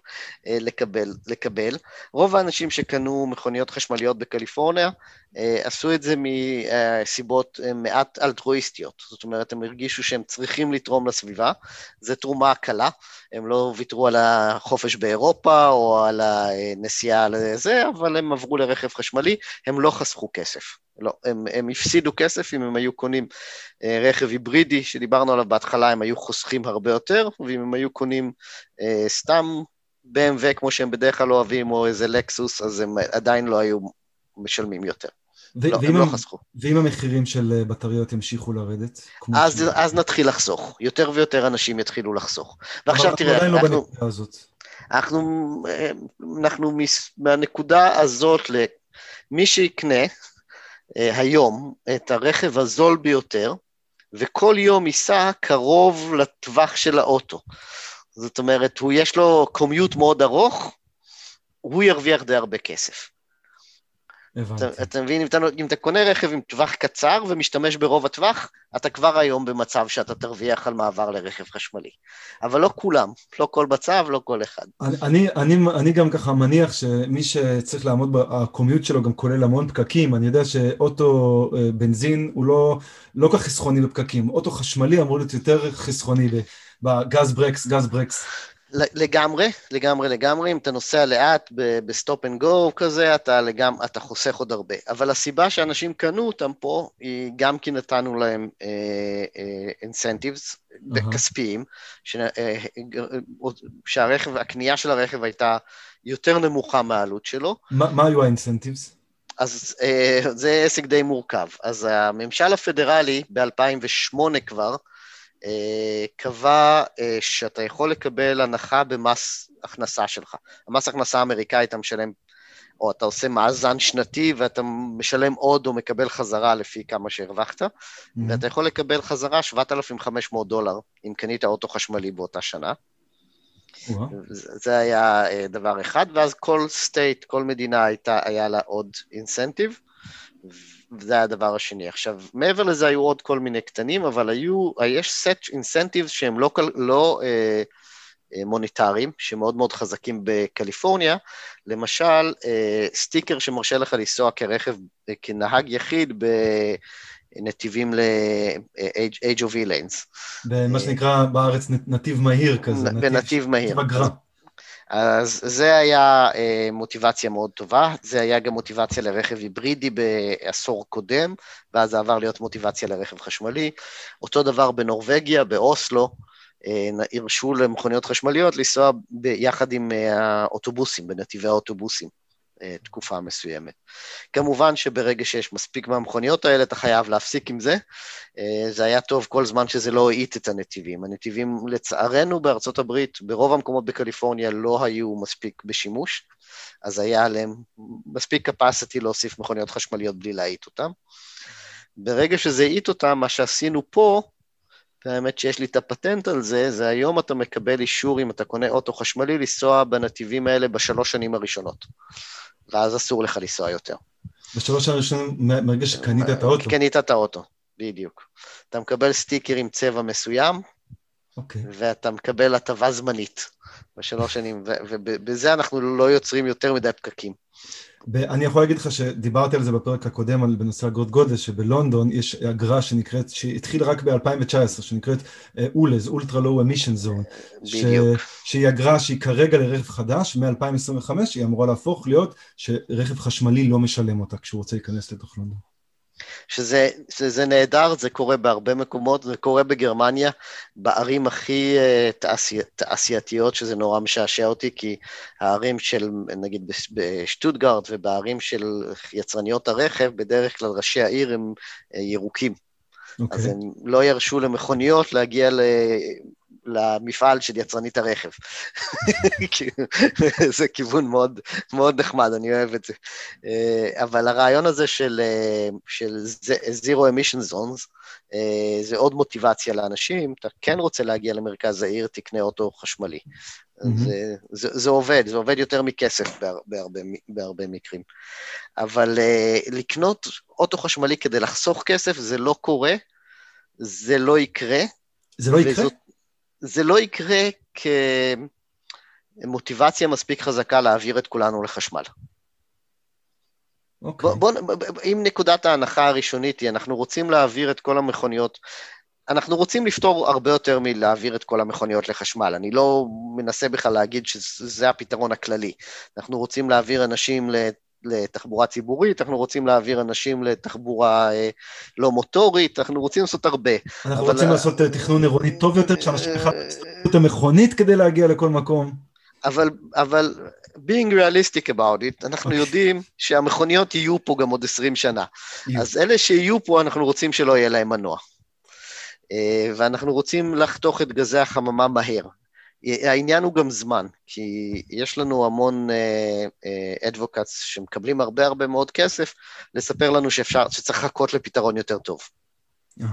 אה, לקבל, לקבל, רוב האנשים שקנו מכוניות חשמליות בקליפורניה אה, עשו את זה מסיבות מעט אלטרואיסטיות. זאת אומרת, הם הרגישו שהם צריכים לתרום לסביבה, זו תרומה קלה, הם לא ויתרו על החופש באירופה או על הנסיעה לזה, אבל הם עברו לרכב חשמלי, הם לא חסכו כסף. לא, הם, הם הפסידו כסף אם הם היו קונים אה, רכב היברידי, שדיברנו עליו בהתחלה, הם היו חוסכים הרבה יותר, ואם הם היו קונים אה, סתם BMW כמו שהם בדרך כלל אוהבים, או איזה לקסוס, אז הם עדיין לא היו משלמים יותר. ו- לא, הם לא חסכו.
ואם המחירים של אה, בטריות ימשיכו לרדת?
אז, ש... אז נתחיל לחסוך. יותר ויותר אנשים יתחילו לחסוך. ועכשיו תראה,
אנחנו... אנחנו, לא הזאת.
אנחנו, אה, אנחנו מהנקודה הזאת, למי שיקנה, היום את הרכב הזול ביותר, וכל יום ייסע קרוב לטווח של האוטו. זאת אומרת, הוא יש לו קומיוט מאוד ארוך, הוא ירוויח די הרבה כסף. הבנתי. אתה, אתה מבין, אם אתה, אם אתה קונה רכב עם טווח קצר ומשתמש ברוב הטווח, אתה כבר היום במצב שאתה תרוויח על מעבר לרכב חשמלי. אבל לא כולם, לא כל מצב, לא כל אחד.
אני, אני, אני, אני גם ככה מניח שמי שצריך לעמוד, הקומיוט שלו גם כולל המון פקקים. אני יודע שאוטו אה, בנזין הוא לא, לא כך חסכוני בפקקים. אוטו חשמלי אמור להיות יותר חסכוני בגז ברקס, גז ברקס.
לגמרי, לגמרי, לגמרי. אם אתה נוסע לאט ב stop and go כזה, אתה, לגמ... אתה חוסך עוד הרבה. אבל הסיבה שאנשים קנו אותם פה, היא גם כי נתנו להם incentives uh, uh, uh, כספיים, ש... uh, שהרכב, הקנייה של הרכב הייתה יותר נמוכה מהעלות שלו.
ما, מה היו ה incentives?
אז uh, זה עסק די מורכב. אז הממשל הפדרלי ב-2008 כבר, קבע אה, שאתה יכול לקבל הנחה במס הכנסה שלך. המס הכנסה האמריקאי אתה משלם, או אתה עושה מאזן שנתי ואתה משלם עוד או מקבל חזרה לפי כמה שהרווחת, mm-hmm. ואתה יכול לקבל חזרה 7,500 דולר אם קנית אוטו חשמלי באותה שנה. Wow. זה היה אה, דבר אחד, ואז כל state, כל מדינה הייתה, היה לה עוד incentive. וזה היה הדבר השני. עכשיו, מעבר לזה היו עוד כל מיני קטנים, אבל היו, יש סט incentives שהם לא, לא אה, אה, מוניטריים, שמאוד מאוד חזקים בקליפורניה. למשל, אה, סטיקר שמרשה לך לנסוע כרכב, אה, כנהג יחיד בנתיבים ל-Age of E-Lanes.
במה שנקרא בארץ נתיב מהיר כזה.
בנתיב מהיר. נתיב אגרה. אז זה היה אה, מוטיבציה מאוד טובה, זה היה גם מוטיבציה לרכב היברידי בעשור קודם, ואז זה עבר להיות מוטיבציה לרכב חשמלי. אותו דבר בנורבגיה, באוסלו, אה, הרשו למכוניות חשמליות לנסוע ביחד עם אה, האוטובוסים, בנתיבי האוטובוסים. אה, תקופה מסוימת. כמובן שברגע שיש מספיק מהמכוניות האלה, אתה חייב להפסיק עם זה. אה, זה היה טוב כל זמן שזה לא האיט את הנתיבים. הנתיבים, לצערנו, בארצות הברית, ברוב המקומות בקליפורניה לא היו מספיק בשימוש, אז היה עליהם מספיק capacity להוסיף מכוניות חשמליות בלי להאיט אותם. ברגע שזה האיט אותם, מה שעשינו פה, והאמת שיש לי את הפטנט על זה, זה היום אתה מקבל אישור, אם אתה קונה אוטו חשמלי, לנסוע בנתיבים האלה בשלוש שנים הראשונות. ואז אסור לך לנסוע יותר.
בשלוש הראשונים, מרגע שקנית את האוטו.
קנית את האוטו, בדיוק. אתה מקבל סטיקר עם צבע מסוים, okay. אוקיי. ואתה מקבל הטבה זמנית בשלוש שנים, ובזה אנחנו לא יוצרים יותר מדי פקקים.
אני יכול להגיד לך שדיברתי על זה בפרק הקודם על, בנושא אגרות גודל, שבלונדון יש אגרה שנקראת, שהתחילה רק ב-2019, שנקראת אולז, Ultra Low Emission Zone.
בדיוק.
שהיא אגרה שהיא כרגע לרכב חדש, מ-2025 היא אמורה להפוך להיות שרכב חשמלי לא משלם אותה כשהוא רוצה להיכנס לתוך לונדון.
שזה, שזה נהדר, זה קורה בהרבה מקומות, זה קורה בגרמניה, בערים הכי uh, תעשי, תעשייתיות, שזה נורא משעשע אותי, כי הערים של, נגיד בשטוטגרד ובערים של יצרניות הרכב, בדרך כלל ראשי העיר הם uh, ירוקים. Okay. אז אוקיי. הם לא ירשו למכוניות להגיע ל... למפעל של יצרנית הרכב. זה כיוון מאוד, מאוד נחמד, אני אוהב את זה. אה, אבל הרעיון הזה של, אה, של Zero Emission Zones, אה, זה עוד מוטיבציה לאנשים, אתה כן רוצה להגיע למרכז העיר, תקנה אוטו חשמלי. Mm-hmm. זה, זה, זה עובד, זה עובד יותר מכסף בהרבה, בהרבה מקרים. אבל לקנות אוטו חשמלי כדי לחסוך כסף, זה לא קורה, זה לא יקרה.
זה לא יקרה? וזאת,
זה לא יקרה כמוטיבציה מספיק חזקה להעביר את כולנו לחשמל. אוקיי. Okay. בוא, בוא, אם נקודת ההנחה הראשונית היא, אנחנו רוצים להעביר את כל המכוניות, אנחנו רוצים לפתור הרבה יותר מלהעביר את כל המכוניות לחשמל. אני לא מנסה בכלל להגיד שזה הפתרון הכללי. אנחנו רוצים להעביר אנשים לתחבורה ציבורית, אנחנו רוצים להעביר אנשים לתחבורה אה, לא מוטורית, אנחנו רוצים לעשות הרבה.
אנחנו אבל... רוצים לעשות אה, תכנון עירוני טוב יותר, שאנשים בכלל יצטרכו את המכונית כדי להגיע לכל מקום.
אבל, אבל being realistic about it, אנחנו. אוקיי. יודעים שהמכוניות יהיו פה גם עוד 20 שנה. אז אלה שיהיו פה, אנחנו רוצים שלא יהיה להם מנוע. אה, ואנחנו רוצים לחתוך את גזי החממה מהר. העניין הוא גם זמן, כי יש לנו המון אדבוקטס uh, uh, שמקבלים הרבה הרבה מאוד כסף, לספר לנו שאפשר, שצריך לחכות לפתרון יותר טוב. Uh-huh.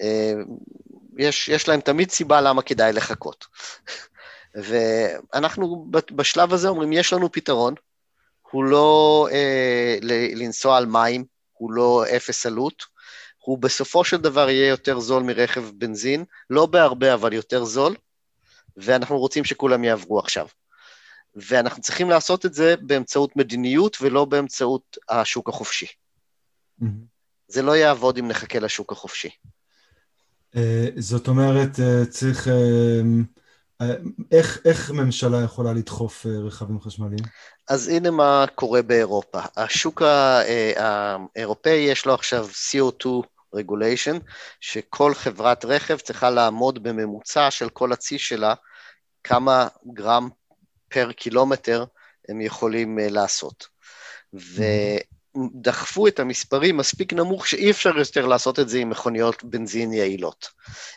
Uh, יש, יש להם תמיד סיבה למה כדאי לחכות. ואנחנו בשלב הזה אומרים, יש לנו פתרון, הוא לא uh, לנסוע על מים, הוא לא אפס עלות, הוא בסופו של דבר יהיה יותר זול מרכב בנזין, לא בהרבה, אבל יותר זול, ואנחנו רוצים שכולם יעברו עכשיו. ואנחנו צריכים לעשות את זה באמצעות מדיניות ולא באמצעות השוק החופשי. Mm-hmm. זה לא יעבוד אם נחכה לשוק החופשי.
Uh, זאת אומרת, uh, צריך... Uh, איך, איך ממשלה יכולה לדחוף רכבים חשמליים?
אז הנה מה קורה באירופה. השוק האירופאי יש לו עכשיו CO2 regulation, שכל חברת רכב צריכה לעמוד בממוצע של כל הצי שלה, כמה גרם פר קילומטר הם יכולים uh, לעשות. ודחפו את המספרים מספיק נמוך שאי אפשר יותר לעשות את זה עם מכוניות בנזין יעילות.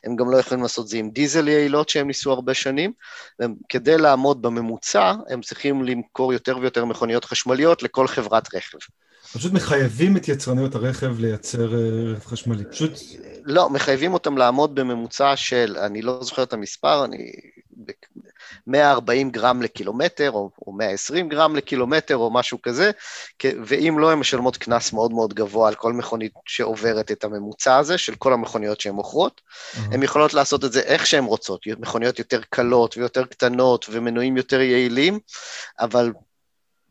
הם גם לא יכולים לעשות את זה עם דיזל יעילות שהם ניסו הרבה שנים, וכדי לעמוד בממוצע, הם צריכים למכור יותר ויותר מכוניות חשמליות לכל חברת רכב.
פשוט מחייבים את יצרניות הרכב לייצר אה, רכב חשמלי, פשוט...
לא, מחייבים אותם לעמוד בממוצע של, אני לא זוכר את המספר, אני... 140 גרם לקילומטר, או, או 120 גרם לקילומטר, או משהו כזה, ואם לא, הן משלמות קנס מאוד מאוד גבוה על כל מכונית שעוברת את הממוצע הזה, של כל המכוניות שהן מוכרות. Mm-hmm. הן יכולות לעשות את זה איך שהן רוצות, מכוניות יותר קלות ויותר קטנות ומנועים יותר יעילים, אבל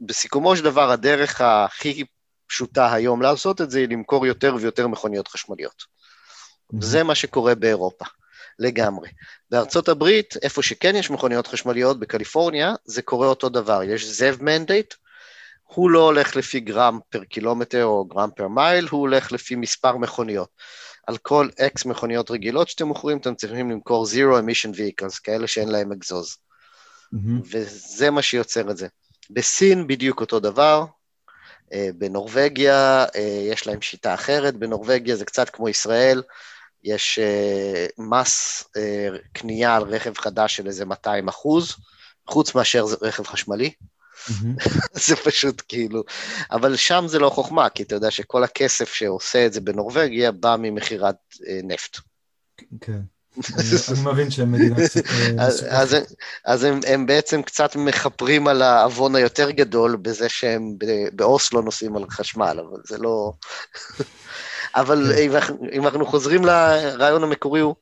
בסיכומו של דבר, הדרך הכי פשוטה היום לעשות את זה היא למכור יותר ויותר מכוניות חשמליות. Mm-hmm. זה מה שקורה באירופה, לגמרי. בארצות הברית, איפה שכן יש מכוניות חשמליות, בקליפורניה, זה קורה אותו דבר. יש ZEV mandate, הוא לא הולך לפי גרם פר קילומטר או גרם פר מייל, הוא הולך לפי מספר מכוניות. על כל X מכוניות רגילות שאתם מוכרים, אתם צריכים למכור Zero Emission Vehicles, כאלה שאין להם אקזוז. Mm-hmm. וזה מה שיוצר את זה. בסין בדיוק אותו דבר, בנורבגיה אה, יש להם שיטה אחרת, בנורבגיה זה קצת כמו ישראל, יש אה, מס קנייה על רכב חדש של איזה 200 אחוז, חוץ מאשר רכב חשמלי. זה פשוט כאילו, אבל שם זה לא חוכמה, כי אתה יודע שכל הכסף שעושה את זה בנורבגיה בא ממכירת נפט.
כן. אני מבין שהם מדינה קצת...
אה, אז הם בעצם קצת מכפרים על העוון היותר גדול בזה שהם באוסלו נוסעים על חשמל, אבל זה לא... אבל כן. אם אנחנו חוזרים לרעיון המקורי, הוא,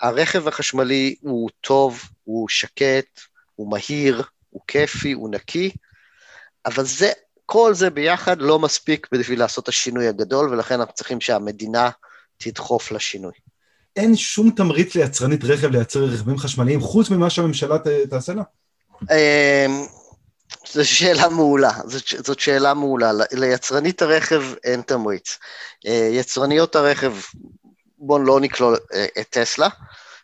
הרכב החשמלי הוא טוב, הוא שקט, הוא מהיר, הוא כיפי, הוא נקי, אבל זה, כל זה ביחד לא מספיק בשביל לעשות את השינוי הגדול, ולכן אנחנו צריכים שהמדינה תדחוף לשינוי.
אין שום תמריץ ליצרנית רכב לייצר רכבים חשמליים, חוץ ממה שהממשלה ת, תעשה לה?
אמ, זו שאלה מעולה, זאת, זאת שאלה מעולה. ליצרנית הרכב אין תמריץ. אה, יצרניות הרכב, בואו לא נכלול אה, את טסלה,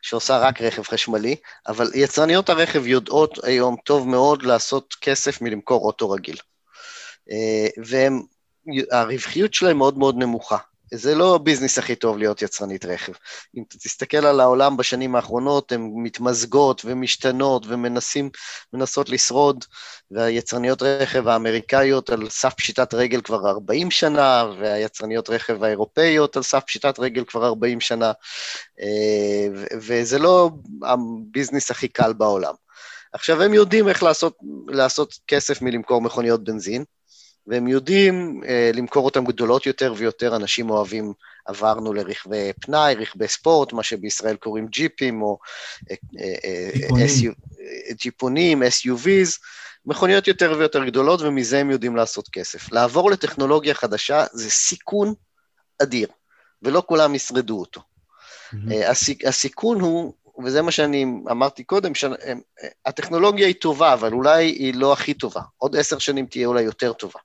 שעושה רק רכב חשמלי, אבל יצרניות הרכב יודעות היום טוב מאוד לעשות כסף מלמכור אוטו רגיל. אה, והרווחיות שלהם מאוד מאוד נמוכה. זה לא הביזנס הכי טוב להיות יצרנית רכב. אם תסתכל על העולם בשנים האחרונות, הן מתמזגות ומשתנות ומנסים, מנסות לשרוד, והיצרניות רכב האמריקאיות על סף פשיטת רגל כבר 40 שנה, והיצרניות רכב האירופאיות על סף פשיטת רגל כבר 40 שנה, אה, וזה לא הביזנס הכי קל בעולם. עכשיו, הם יודעים איך לעשות, לעשות כסף מלמכור מכוניות בנזין, והם יודעים אה, למכור אותן גדולות יותר ויותר, אנשים אוהבים, עברנו לרכבי פנאי, רכבי ספורט, מה שבישראל קוראים ג'יפים, או אה, אה, אה ג'יפונים, SUVs, מכוניות יותר ויותר גדולות, ומזה הם יודעים לעשות כסף. לעבור לטכנולוגיה חדשה זה סיכון אדיר, ולא כולם ישרדו אותו. Mm-hmm. הסיכ, הסיכון הוא, וזה מה שאני אמרתי קודם, שהטכנולוגיה היא טובה, אבל אולי היא לא הכי טובה. עוד עשר שנים תהיה אולי יותר טובה.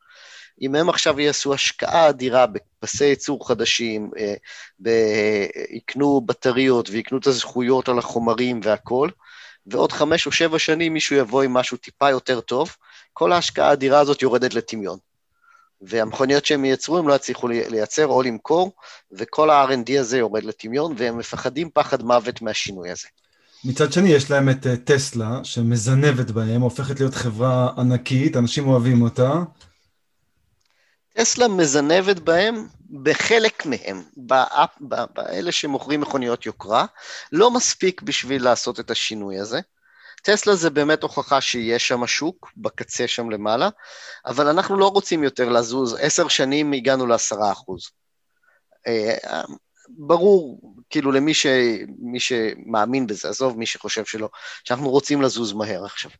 אם הם עכשיו יעשו השקעה אדירה בפסי ייצור חדשים, אה, יקנו בטריות ויקנו את הזכויות על החומרים והכול, ועוד חמש או שבע שנים מישהו יבוא עם משהו טיפה יותר טוב, כל ההשקעה האדירה הזאת יורדת לטמיון. והמכוניות שהם ייצרו הם לא יצליחו לייצר או למכור, וכל ה-R&D הזה יורד לטמיון, והם מפחדים פחד מוות מהשינוי הזה.
מצד שני, יש להם את אה, טסלה, שמזנבת בהם, הופכת להיות חברה ענקית, אנשים אוהבים אותה,
טסלה מזנבת בהם, בחלק מהם, באלה שמוכרים מכוניות יוקרה, לא מספיק בשביל לעשות את השינוי הזה. טסלה זה באמת הוכחה שיש שם שוק, בקצה שם למעלה, אבל אנחנו לא רוצים יותר לזוז, עשר שנים הגענו לעשרה אחוז. אה, ברור, כאילו למי ש, שמאמין בזה, עזוב מי שחושב שלא, שאנחנו רוצים לזוז מהר עכשיו.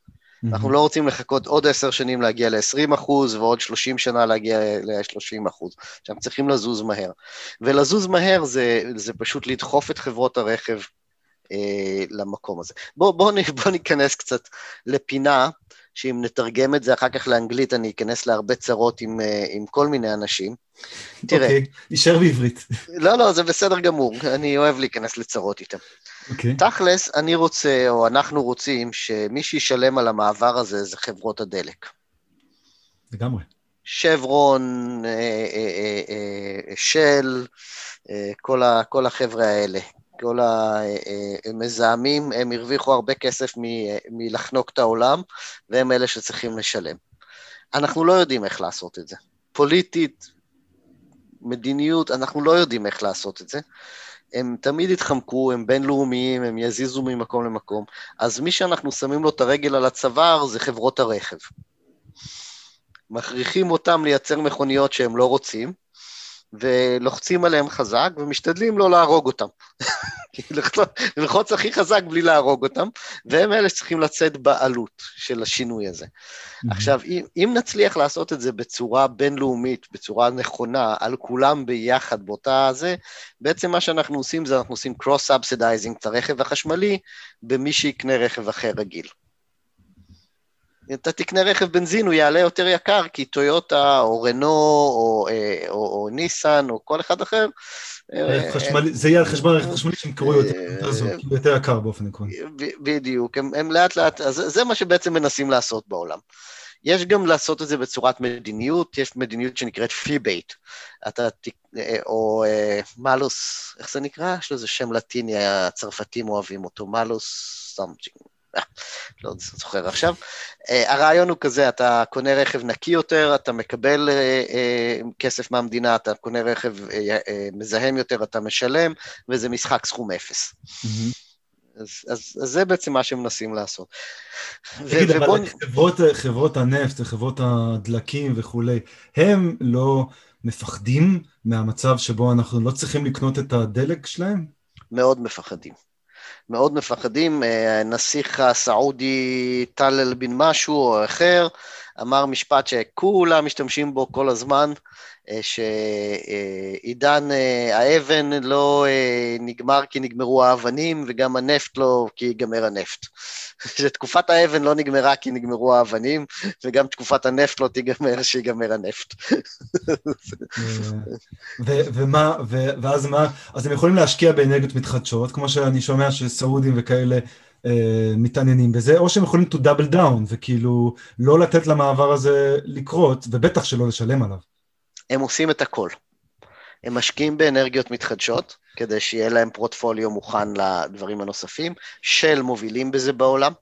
Mm-hmm. אנחנו לא רוצים לחכות עוד עשר שנים להגיע ל-20 אחוז, ועוד 30 שנה להגיע ל-30 אחוז. שאנחנו צריכים לזוז מהר. ולזוז מהר זה, זה פשוט לדחוף את חברות הרכב אה, למקום הזה. בואו בוא, בוא ניכנס קצת לפינה, שאם נתרגם את זה אחר כך לאנגלית, אני אכנס להרבה צרות עם, אה, עם כל מיני אנשים.
תראה. אוקיי, okay, נשאר בעברית.
לא, לא, זה בסדר גמור, אני אוהב להיכנס לצרות איתם. אוקיי. Okay. תכלס, אני רוצה, או אנחנו רוצים, שמי שישלם על המעבר הזה זה חברות הדלק.
לגמרי.
שברון, אה, אה, של, כל, ה, כל החבר'ה האלה. כל המזהמים, הם הרוויחו הרבה כסף מ- מלחנוק את העולם, והם אלה שצריכים לשלם. אנחנו לא יודעים איך לעשות את זה. פוליטית, מדיניות, אנחנו לא יודעים איך לעשות את זה. הם תמיד יתחמקו, הם בינלאומיים, הם יזיזו ממקום למקום. אז מי שאנחנו שמים לו את הרגל על הצוואר זה חברות הרכב. מכריחים אותם לייצר מכוניות שהם לא רוצים, ולוחצים עליהם חזק ומשתדלים לא להרוג אותם. ללחוץ הכי חזק בלי להרוג אותם, והם אלה שצריכים לצאת בעלות של השינוי הזה. עכשיו, אם, אם נצליח לעשות את זה בצורה בינלאומית, בצורה נכונה, על כולם ביחד באותה זה, בעצם מה שאנחנו עושים זה אנחנו עושים cross-subsidizing את הרכב החשמלי במי שיקנה רכב אחר רגיל. אתה תקנה רכב בנזין, הוא יעלה יותר יקר, כי טויוטה, או רנו, או, אה, או, או ניסן, או כל אחד אחר.
אה, זה יהיה על חשבון רכב חשמלי שהם קראו יותר, יותר, יותר יקר באופן עקרוני.
בדיוק, הם, הם לאט לאט, אז זה מה שבעצם מנסים לעשות בעולם. יש גם לעשות את זה בצורת מדיניות, יש מדיניות שנקראת feebate, אתה, אה, או malus, איך זה נקרא? יש לזה שם לטיני, הצרפתים אוהבים אותו, malus something. לא זוכר עכשיו. אה, הרעיון הוא כזה, אתה קונה רכב נקי יותר, אתה מקבל אה, אה, כסף מהמדינה, אתה קונה רכב מזהם יותר, אתה משלם, וזה משחק סכום אפס. אז, אז, אז זה בעצם מה שמנסים לעשות.
תגיד, אבל ובוא... חברות, חברות הנפט וחברות הדלקים וכולי, הם לא מפחדים מהמצב שבו אנחנו לא צריכים לקנות את הדלק שלהם?
מאוד מפחדים. מאוד מפחדים. הנסיך הסעודי טלל בן משהו או אחר אמר משפט שכולם משתמשים בו כל הזמן, אה, שעידן אה, האבן לא אה, נגמר כי נגמרו האבנים, וגם הנפט לא כי ייגמר הנפט. שתקופת האבן לא נגמרה כי נגמרו האבנים, וגם תקופת הנפט לא תיגמר שיגמר הנפט.
ומה, ואז מה, אז הם יכולים להשקיע באנרגיות מתחדשות, כמו שאני שומע שסעודים וכאלה מתעניינים בזה, או שהם יכולים to double down, וכאילו לא לתת למעבר הזה לקרות, ובטח שלא לשלם עליו.
הם עושים את הכל. הם משקיעים באנרגיות מתחדשות, כדי שיהיה להם פרוטפוליו מוכן לדברים הנוספים, של מובילים בזה בעולם.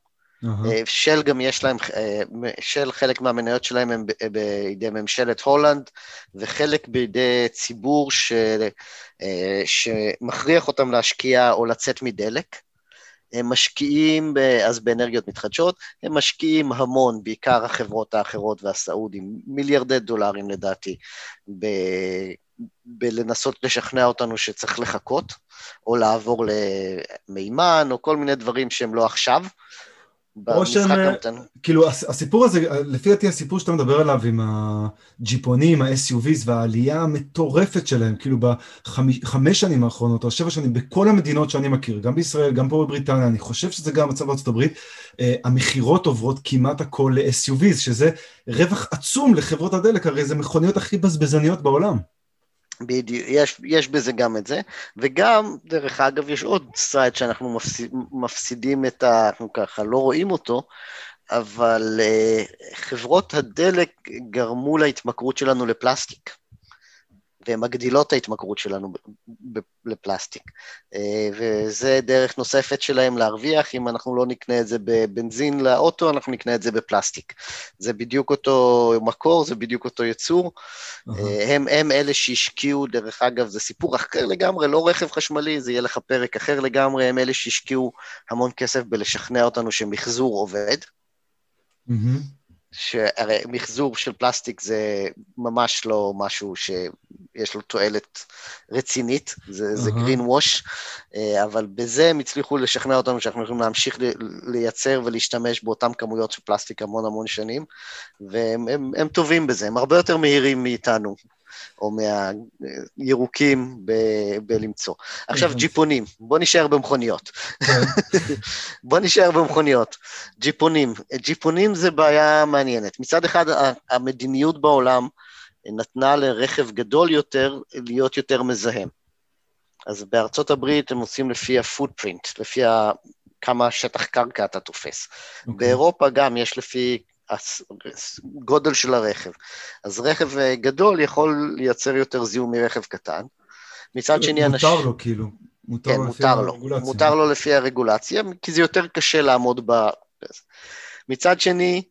Uh-huh. של גם יש להם, אה, של חלק מהמניות שלהם הם בידי ממשלת הולנד, וחלק בידי ציבור ש, אה, שמכריח אותם להשקיע או לצאת מדלק. הם משקיעים אז באנרגיות מתחדשות, הם משקיעים המון, בעיקר החברות האחרות והסעודים, מיליארדי דולרים לדעתי, ב... בלנסות לשכנע אותנו שצריך לחכות, או לעבור למימן, או כל מיני דברים שהם לא עכשיו.
או שהם, כאילו הסיפור הזה, לפי דעתי הסיפור שאתה מדבר עליו עם הג'יפונים, ה-SUVs והעלייה המטורפת שלהם, כאילו בחמש שנים האחרונות או שבע שנים, בכל המדינות שאני מכיר, גם בישראל, גם פה בבריטניה, אני חושב שזה גם המצב בארצות הברית, אה, המכירות עוברות כמעט הכל ל-SUVs, שזה רווח עצום לחברות הדלק, הרי זה מכוניות הכי בזבזניות בעולם.
בדיוק, יש, יש בזה גם את זה, וגם, דרך אגב, יש עוד סייד שאנחנו מפסיד, מפסידים את ה... אנחנו ככה לא רואים אותו, אבל uh, חברות הדלק גרמו להתמכרות שלנו לפלסטיק. והן מגדילות את ההתמכרות שלנו לפלסטיק. אה, וזה דרך נוספת שלהם להרוויח, אם אנחנו לא נקנה את זה בבנזין לאוטו, אנחנו נקנה את זה בפלסטיק. זה בדיוק אותו מקור, זה בדיוק אותו יצור. Uh-huh. הם, הם אלה שהשקיעו, דרך אגב, זה סיפור אחר לגמרי, לא רכב חשמלי, זה יהיה לך פרק אחר לגמרי, הם אלה שהשקיעו המון כסף בלשכנע אותנו שמחזור עובד. Mm-hmm. שהרי מחזור של פלסטיק זה ממש לא משהו שיש לו תועלת רצינית, זה. זה green wash, אה, אבל בזה הם הצליחו לשכנע אותנו שאנחנו יכולים להמשיך לייצר ולהשתמש באותן כמויות של פלסטיק המון המון שנים, והם הם, הם טובים בזה, הם הרבה יותר מהירים מאיתנו. או מהירוקים ב- בלמצוא. עכשיו, ג'יפונים, בוא נשאר במכוניות. כן. בוא נשאר במכוניות. ג'יפונים. ג'יפונים זה בעיה מעניינת. מצד אחד, המדיניות בעולם נתנה לרכב גדול יותר להיות יותר מזהם. אז בארצות הברית הם עושים לפי הפוטפרינט, לפי ה... כמה שטח קרקע אתה תופס. Okay. אוקיי. באירופה גם יש לפי גודל של הרכב. אז רכב אה, גדול יכול לייצר יותר זיהום מרכב קטן. מצד שני,
אנשים... מותר לו כאילו.
מותר כן, לו מותר לו. הרגולציה. מותר לו לפי הרגולציה, כי זה יותר קשה לעמוד ב... מצד שני,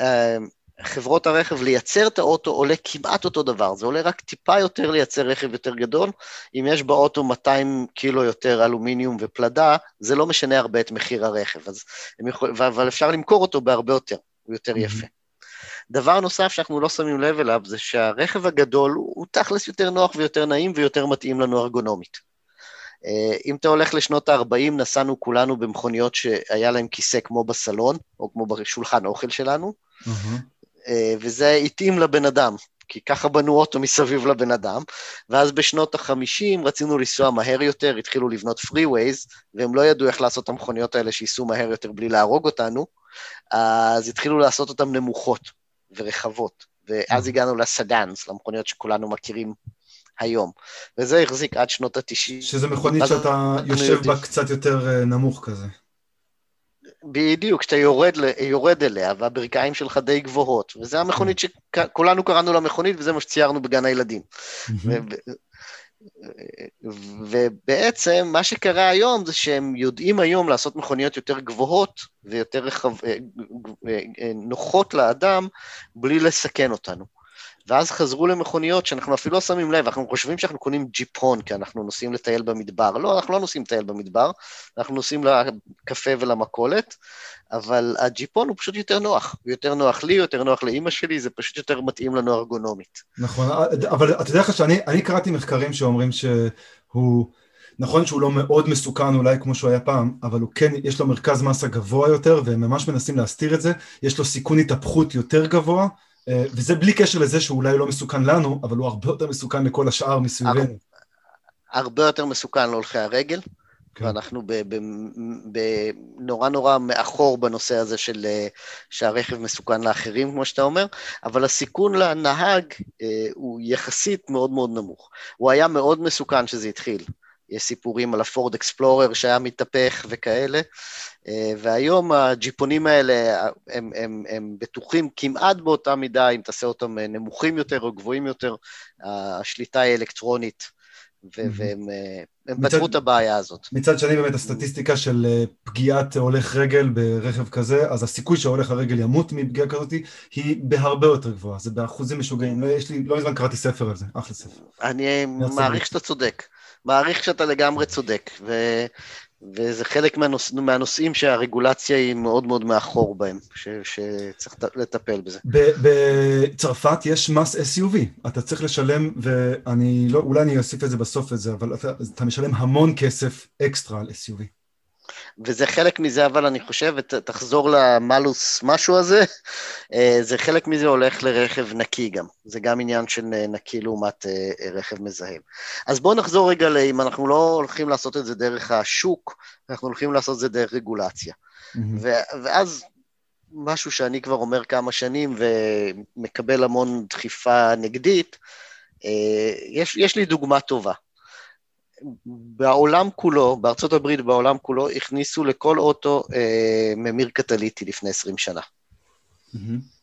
אה, חברות הרכב, לייצר את האוטו עולה כמעט אותו דבר, זה עולה רק טיפה יותר לייצר רכב יותר גדול. אם יש באוטו 200 קילו יותר אלומיניום ופלדה, זה לא משנה הרבה את מחיר הרכב, אז. אבל אפשר למכור אותו בהרבה יותר. הוא יותר יפה. דבר נוסף שאנחנו לא שמים לב אליו זה שהרכב הגדול הוא, הוא תכלס יותר נוח ויותר נעים ויותר מתאים לנו ארגונומית. Uh, אם אתה הולך לשנות ה-40, נסענו כולנו במכוניות שהיה להם כיסא כמו בסלון, או כמו בשולחן אוכל שלנו, uh, וזה התאים לבן אדם, כי ככה בנו אוטו מסביב לבן אדם, ואז בשנות ה-50 רצינו לנסוע מהר יותר, התחילו לבנות freeways, והם לא ידעו איך לעשות את המכוניות האלה שייסעו מהר יותר בלי להרוג אותנו, אז התחילו לעשות אותן נמוכות ורחבות, ואז. הגענו ל sedans, למכוניות שכולנו מכירים היום, וזה החזיק עד שנות ה-90.
שזה מכונית שאתה יושב בה קצת יותר אה, נמוך כזה.
בדיוק, כשאתה יורד, יורד אליה והברכיים שלך די גבוהות, וזה המכונית. שכולנו קראנו לה מכונית וזה מה שציירנו בגן הילדים. ובעצם מה שקרה היום זה שהם יודעים היום לעשות מכוניות יותר גבוהות ויותר רחב, אה, אה, נוחות לאדם בלי לסכן אותנו. ואז חזרו למכוניות שאנחנו אפילו לא שמים לב, אנחנו חושבים שאנחנו קונים ג'יפון כי אנחנו נוסעים לטייל במדבר. לא, אנחנו לא נוסעים לטייל במדבר, אנחנו נוסעים לקפה ולמכולת, אבל הג'יפון הוא פשוט יותר נוח. הוא יותר נוח לי, יותר נוח לאימא שלי, זה פשוט יותר מתאים לנו ארגונומית.
נכון, אבל אתה יודע לך שאני קראתי מחקרים שאומרים שהוא... נכון שהוא לא מאוד מסוכן אולי כמו שהוא היה פעם, אבל הוא כן, יש לו מרכז מסה גבוה יותר, והם ממש מנסים להסתיר את זה, יש לו סיכון התהפכות יותר גבוה, וזה בלי קשר לזה שהוא אולי לא מסוכן לנו, אבל הוא הרבה יותר מסוכן לכל השאר מסביבנו.
הרבה יותר מסוכן להולכי הרגל, כן. ואנחנו נורא נורא מאחור בנושא הזה של אה, שהרכב מסוכן לאחרים, כמו שאתה אומר, אבל הסיכון לנהג אה, הוא יחסית מאוד מאוד נמוך. הוא היה מאוד מסוכן שזה התחיל. יש סיפורים על הפורד אקספלורר שהיה מתהפך וכאלה, אה, והיום הג'יפונים האלה הם, הם, הם בטוחים כמעט באותה מידה, אם תעשה אותם נמוכים יותר או גבוהים יותר, השליטה היא אלקטרונית. והם אה, פתרו את הבעיה הזאת.
מצד שני באמת הסטטיסטיקה של אה, פגיעת הולך רגל ברכב כזה, אז הסיכוי שההולך הרגל ימות מפגיעה כזאת היא בהרבה יותר גבוהה, זה באחוזים משוגעים. לא, יש לי, לא מזמן קראתי ספר על זה, אחלה ספר.
אני מעריך שאתה צודק. מעריך שאתה לגמרי צודק, ו... וזה חלק מהנוש... מהנושאים שהרגולציה היא מאוד מאוד מאחור בהם, ש... שצריך לטפל בזה.
בצרפת יש מס SUV, אתה צריך לשלם, ואני לא, אולי אני אוסיף את זה בסוף את זה, אבל אתה, אתה משלם המון כסף אקסטרה על SUV.
וזה חלק מזה, אבל אני חושב, תחזור למלוס משהו הזה, אה, זה חלק מזה הולך לרכב נקי גם. זה גם עניין של נקי לעומת אה, רכב מזהם. אז בואו נחזור רגע אם אנחנו לא הולכים לעשות את זה דרך השוק, אנחנו הולכים לעשות את זה דרך רגולציה. Mm-hmm. ואז משהו שאני כבר אומר כמה שנים ומקבל המון דחיפה נגדית, אה, יש, יש לי דוגמה טובה. בעולם כולו, בארצות הברית ובעולם כולו, הכניסו לכל אוטו אה, ממיר קטליטי לפני 20 שנה. Mm-hmm.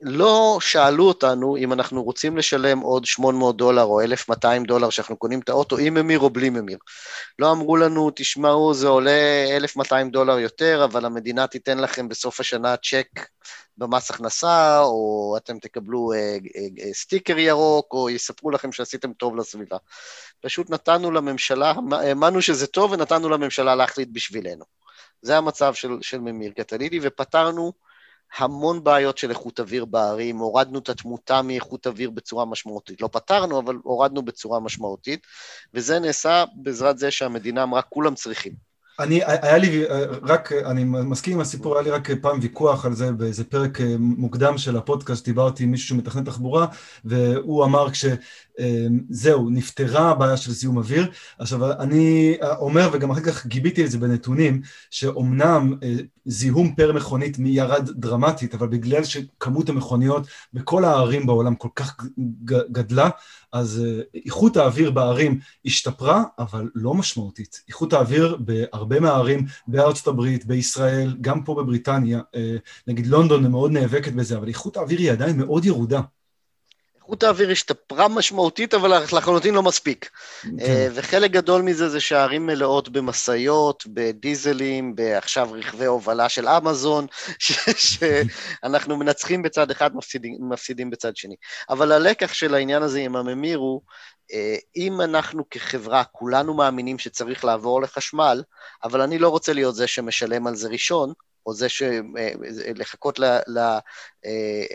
לא שאלו אותנו אם אנחנו רוצים לשלם עוד 800 דולר או 1,200 דולר שאנחנו קונים את האוטו עם ממיר או בלי ממיר. לא אמרו לנו, תשמעו, זה עולה 1,200 דולר יותר, אבל המדינה תיתן לכם בסוף השנה צ'ק במס הכנסה, או אתם תקבלו אה, אה, אה, סטיקר ירוק, או יספרו לכם שעשיתם טוב לסביבה. פשוט נתנו לממשלה, האמנו שזה טוב ונתנו לממשלה להחליט בשבילנו. זה המצב של, של ממיר קטליטי, ופתרנו המון בעיות של איכות אוויר בערים, הורדנו את התמותה מאיכות אוויר בצורה משמעותית. לא פתרנו, אבל הורדנו בצורה משמעותית, וזה נעשה בעזרת זה שהמדינה אמרה, כולם צריכים.
אני, היה לי רק, אני מסכים עם הסיפור, היה לי רק פעם ויכוח על זה באיזה פרק אה, מוקדם של הפודקאסט, דיברתי עם מישהו שמתכנן תחבורה, והוא אמר כשזהו, נפתרה הבעיה של זיהום אוויר. עכשיו, אני אומר, וגם אחר כך גיביתי את זה בנתונים, שאומנם אה, זיהום פר מכונית ירד דרמטית, אבל בגלל שכמות המכוניות בכל הערים בעולם כל כך גדלה, אז אה, איכות האוויר בערים השתפרה, אבל לא משמעותית. איכות האוויר בהרבה מהערים בארצות הברית, בישראל, גם פה בבריטניה, אה, נגיד לונדון מאוד נאבקת בזה, אבל איכות האוויר היא עדיין מאוד ירודה.
איכות האוויר השתפרה משמעותית, אבל לחלוטין לא מספיק. כן. אה, וחלק גדול מזה זה שהערים מלאות במשאיות, בדיזלים, עכשיו רכבי הובלה של אמזון, שאנחנו מנצחים בצד אחד, מפסידים, מפסידים בצד שני. אבל הלקח של העניין הזה עם הממיר הוא, אה, אם אנחנו כחברה, כולנו מאמינים שצריך לעבור לחשמל, אבל אני לא רוצה להיות זה שמשלם על זה ראשון, או זה שלחכות אה,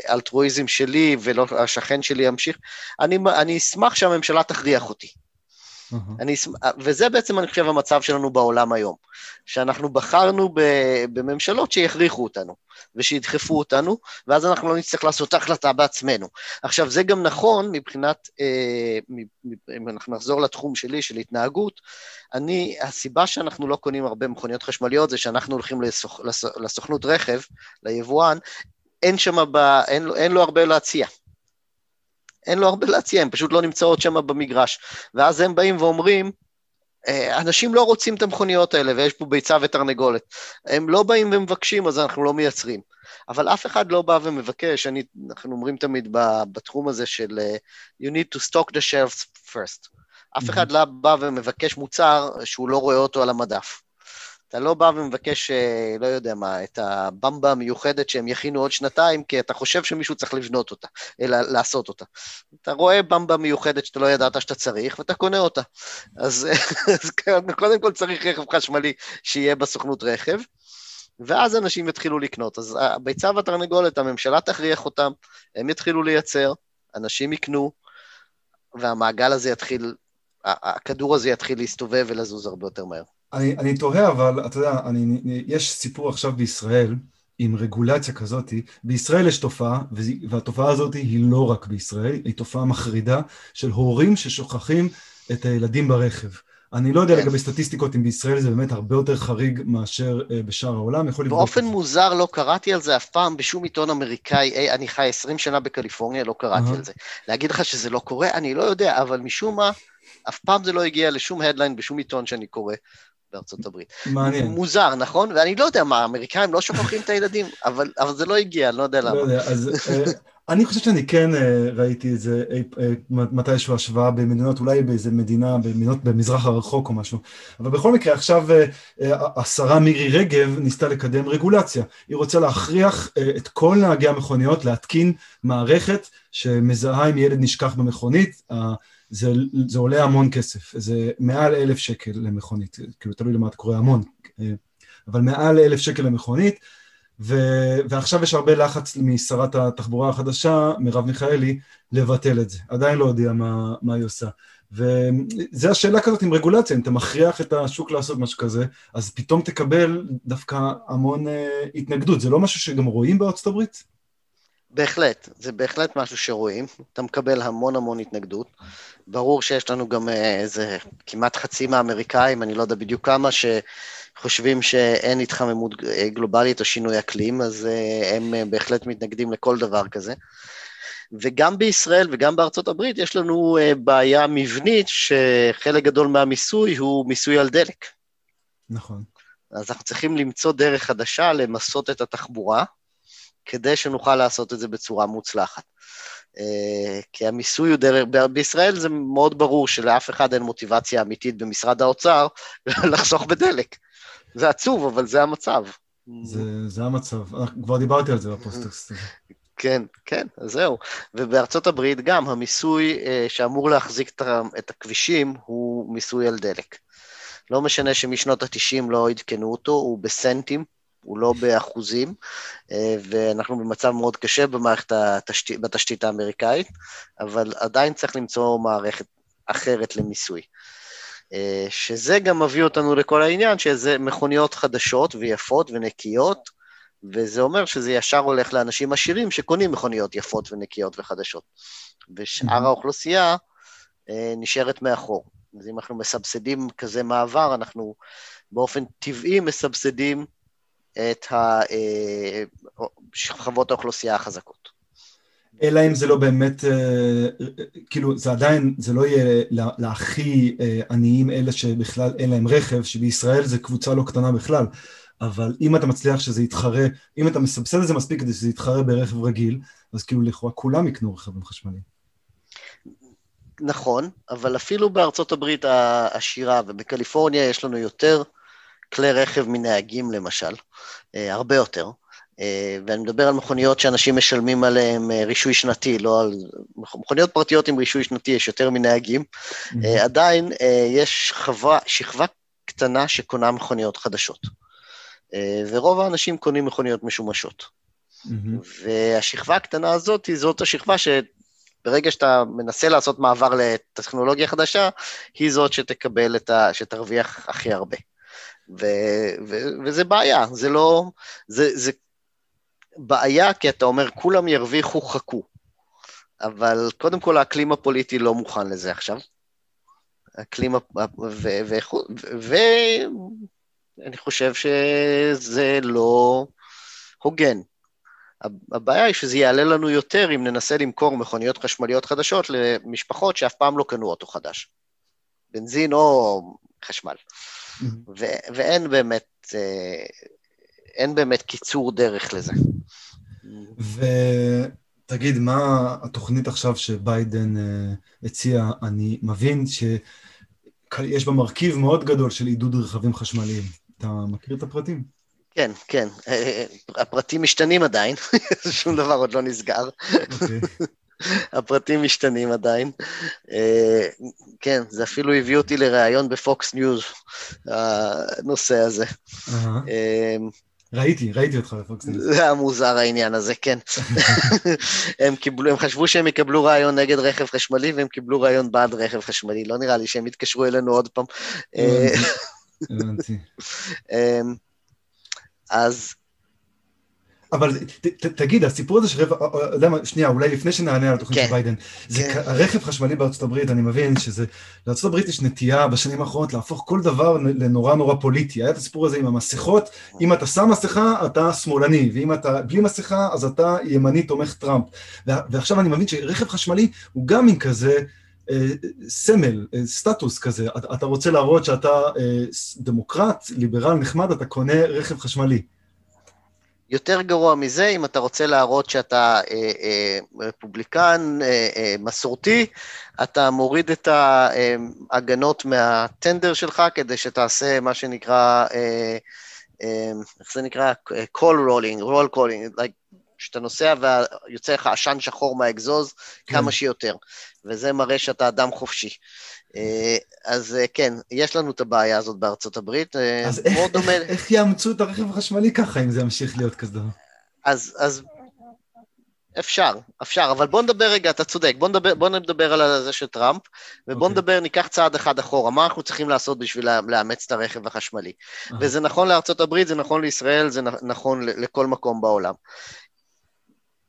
לאלטרואיזם שלי ולא השכן שלי ימשיך, אני, אני אשמח שהממשלה תכריח אותי. Uh-huh. אני, וזה בעצם, אני חושב, המצב שלנו בעולם היום, שאנחנו בחרנו בממשלות שיכריחו אותנו ושידחפו אותנו, ואז אנחנו לא נצטרך לעשות החלטה בעצמנו. עכשיו, זה גם נכון מבחינת, אה, אם אנחנו נחזור לתחום שלי, של התנהגות, אני, הסיבה שאנחנו לא קונים הרבה מכוניות חשמליות זה שאנחנו הולכים לסוכ, לסוכנות רכב, ליבואן, אין שם, אין, אין לו הרבה להציע. אין לו הרבה להציע, הן פשוט לא נמצאות שם במגרש. ואז הם באים ואומרים, אה, אנשים לא רוצים את המכוניות האלה, ויש פה ביצה ותרנגולת. הם לא באים ומבקשים, אז אנחנו לא מייצרים. אבל אף אחד לא בא ומבקש, אני, אנחנו אומרים תמיד בתחום הזה של uh, you need to stock the shelves first. אף אחד לא בא ומבקש מוצר שהוא לא רואה אותו על המדף. אתה לא בא ומבקש, אה, לא יודע מה, את הבמבה המיוחדת שהם יכינו עוד שנתיים, כי אתה חושב שמישהו צריך לבנות אותה, אלא לעשות אותה. אתה רואה במבה מיוחדת שאתה לא ידעת שאתה צריך, ואתה קונה אותה. אז, אז קודם כל צריך רכב חשמלי שיהיה בסוכנות רכב, ואז אנשים יתחילו לקנות. אז הביצה והתרנגולת, הממשלה תכריח אותם, הם יתחילו לייצר, אנשים יקנו, והמעגל הזה יתחיל הכדור הזה יתחיל להסתובב ולזוז הרבה יותר מהר.
אני, אני תוהה, אבל אתה יודע, אני, יש סיפור עכשיו בישראל עם רגולציה כזאת, בישראל יש תופעה, והתופעה הזאת היא לא רק בישראל, היא תופעה מחרידה של הורים ששוכחים את הילדים ברכב. אני לא יודע כן. לגבי סטטיסטיקות אם בישראל זה באמת הרבה יותר חריג מאשר uh, בשאר העולם, יכול
לבדוק באופן מוזר לא קראתי על זה אף פעם בשום עיתון אמריקאי, אי, אני חי 20 שנה בקליפורניה, לא קראתי uh-huh. על זה. להגיד לך שזה לא קורה? אני לא יודע, אבל משום מה, אף פעם זה לא הגיע לשום הדליין בשום עיתון שאני קורא. בארצות הברית.
מעניין.
מוזר, נכון? ואני לא יודע מה, האמריקאים לא שוכחים את הילדים, אבל, אבל זה לא הגיע, אני לא יודע למה. לא יודע,
אז אה, אני חושב שאני כן אה, ראיתי את זה אה, מתישהו השוואה במדינות, אולי באיזה מדינה, במדינות במזרח הרחוק או משהו. אבל בכל מקרה, עכשיו השרה מירי רגב ניסתה לקדם רגולציה. היא רוצה להכריח את כל נהגי המכוניות להתקין מערכת שמזהה אם ילד נשכח במכונית. זה, זה עולה המון כסף, זה מעל אלף שקל למכונית, כאילו תלוי למה אתה קורא המון, אבל מעל אלף שקל למכונית, ו, ועכשיו יש הרבה לחץ משרת התחבורה החדשה, מרב מיכאלי, לבטל את זה. עדיין לא יודע מה, מה היא עושה. וזה השאלה כזאת עם רגולציה, אם אתה מכריח את השוק לעשות משהו כזה, אז פתאום תקבל דווקא המון uh, התנגדות. זה לא משהו שגם רואים בארצות הברית?
בהחלט, זה בהחלט משהו שרואים, אתה מקבל המון המון התנגדות. ברור שיש לנו גם אה, איזה כמעט חצי מהאמריקאים, אני לא יודע בדיוק כמה, שחושבים שאין התחממות אה, גלובלית או שינוי אקלים, אז אה, הם בהחלט מתנגדים לכל דבר כזה. וגם בישראל וגם בארצות הברית יש לנו בעיה מבנית שחלק גדול מהמיסוי הוא מיסוי על דלק.
נכון.
אז אנחנו צריכים למצוא דרך חדשה למסות את התחבורה, כדי שנוכל לעשות את זה בצורה מוצלחת. אה, כי המיסוי הוא דרך, בישראל זה מאוד ברור שלאף אחד אין מוטיבציה אמיתית במשרד האוצר לחסוך בדלק. זה עצוב, אבל זה המצב.
זה, זה המצב, כבר דיברתי על זה בפוסטקסט.
כן, כן, אז זהו. ובארצות הברית גם המיסוי אה, שאמור להחזיק את הכבישים הוא מיסוי על דלק. לא משנה שמשנות ה-90 לא עדכנו אותו, הוא בסנטים, הוא לא באחוזים, אה, ואנחנו במצב מאוד קשה במערכת התשתית, בתשתית האמריקאית, אבל עדיין צריך למצוא מערכת אחרת למיסוי. אה, שזה גם מביא אותנו לכל העניין, שזה מכוניות חדשות ויפות ונקיות, וזה אומר שזה ישר הולך לאנשים עשירים שקונים מכוניות יפות ונקיות וחדשות. ושאר האוכלוסייה אה, נשארת מאחור. אז אם אנחנו מסבסדים כזה מעבר, אנחנו באופן טבעי מסבסדים את אה, שכבות האוכלוסייה החזקות.
אלא אם זה לא באמת, אה, כאילו זה עדיין, זה לא יהיה להכי אה, עניים אלה שבכלל אין להם רכב, שבישראל זה קבוצה לא קטנה בכלל, אבל אם אתה מצליח שזה יתחרה, אם אתה מסבסד את זה מספיק כדי שזה יתחרה ברכב רגיל, אז כאילו לכאורה כולם יקנו רכבים חשמליים.
נכון, אבל אפילו בארצות הברית העשירה ובקליפורניה יש לנו יותר כלי רכב מנהגים למשל, אה, הרבה יותר. אה, ואני מדבר על מכוניות שאנשים משלמים עליהן אה, רישוי שנתי, לא על... מכוניות פרטיות עם רישוי שנתי יש יותר מנהגים. Mm-hmm. עדיין יש חווה, שכבה קטנה שקונה מכוניות חדשות. ורוב האנשים קונים מכוניות משומשות. Mm-hmm. והשכבה הקטנה הזאת היא זאת השכבה שברגע שאתה מנסה לעשות מעבר לטכנולוגיה חדשה, היא זאת שתקבל את ה... שתרוויח הכי הרבה. ו, ו, וזה בעיה, זה לא... זה, זה בעיה כי אתה אומר, כולם ירוויחו, חכו. אבל קודם כל האקלים הפוליטי לא מוכן לזה עכשיו. אקלים, ואני חושב שזה לא הוגן. הבעיה היא שזה יעלה לנו יותר אם ננסה למכור מכוניות חשמליות חדשות למשפחות שאף פעם לא קנו אוטו חדש. בנזין או חשמל. ו- ואין באמת, אה, אין באמת קיצור דרך לזה.
ותגיד, מה התוכנית עכשיו שביידן אה, הציע? אני מבין שיש בה מרכיב מאוד גדול של עידוד רכבים חשמליים. אתה מכיר את הפרטים?
כן, כן. אה, הפרטים משתנים עדיין, שום דבר עוד לא נסגר. Okay. הפרטים משתנים עדיין. אה, כן, זה אפילו הביא אותי לראיון בפוקס ניוז, הנושא הזה.
ראיתי, ראיתי אותך בפוקס ניוז.
זה היה מוזר העניין הזה, כן. הם קיבלו, הם חשבו שהם יקבלו ראיון נגד רכב חשמלי, והם קיבלו ראיון בעד רכב חשמלי. לא נראה לי שהם יתקשרו אלינו עוד פעם.
הבנתי.
אמ, אז
אבל ת, ת, תגיד, הסיפור הזה של רכב, אה, אה, יודע מה, שנייה, אולי לפני שנענה על התוכנית
כן.
של ביידן, זה
כן.
הרכב חשמלי בארצות הברית, אני מבין שזה, לארצות הברית יש נטייה בשנים האחרונות להפוך כל דבר לנורא נורא פוליטי. היה את הסיפור הזה עם המסכות, אם אתה שם מסכה, אתה שמאלני, ואם אתה בלי מסכה, אז אתה ימני תומך טראמפ. ועכשיו אני מבין שרכב חשמלי הוא גם מין כזה, אה, סמל, סטטוס כזה, אתה, רוצה להראות שאתה דמוקרט, ליברל נחמד, אתה קונה רכב חשמלי.
יותר גרוע מזה, אם אתה רוצה להראות שאתה אה, אה, רפובליקן אה, אה, מסורתי, אתה מוריד את ההגנות מהטנדר שלך כדי שתעשה מה שנקרא, אה, אה, איך זה נקרא? call rolling, roll calling, like, שאתה נוסע ויוצא לך עשן שחור מהאגזוז
כן.
כמה שיותר, וזה מראה שאתה אדם חופשי. אה, אז אה, כן, יש לנו את הבעיה הזאת בארצות הברית. אה,
אז איך,
דומה-
איך, איך יאמצו את הרכב החשמלי ככה, אם זה ימשיך להיות כזה דבר?
אז, אז אפשר, אפשר, אבל בוא נדבר רגע, אתה צודק, בוא נדבר, בוא נדבר על זה של טראמפ, ובוא
אוקיי.
נדבר, ניקח צעד אחד אחורה, מה אנחנו צריכים לעשות בשביל לאמץ את הרכב החשמלי.
אה.
וזה נכון לארצות הברית, זה נכון לישראל, זה נכון לכל מקום בעולם.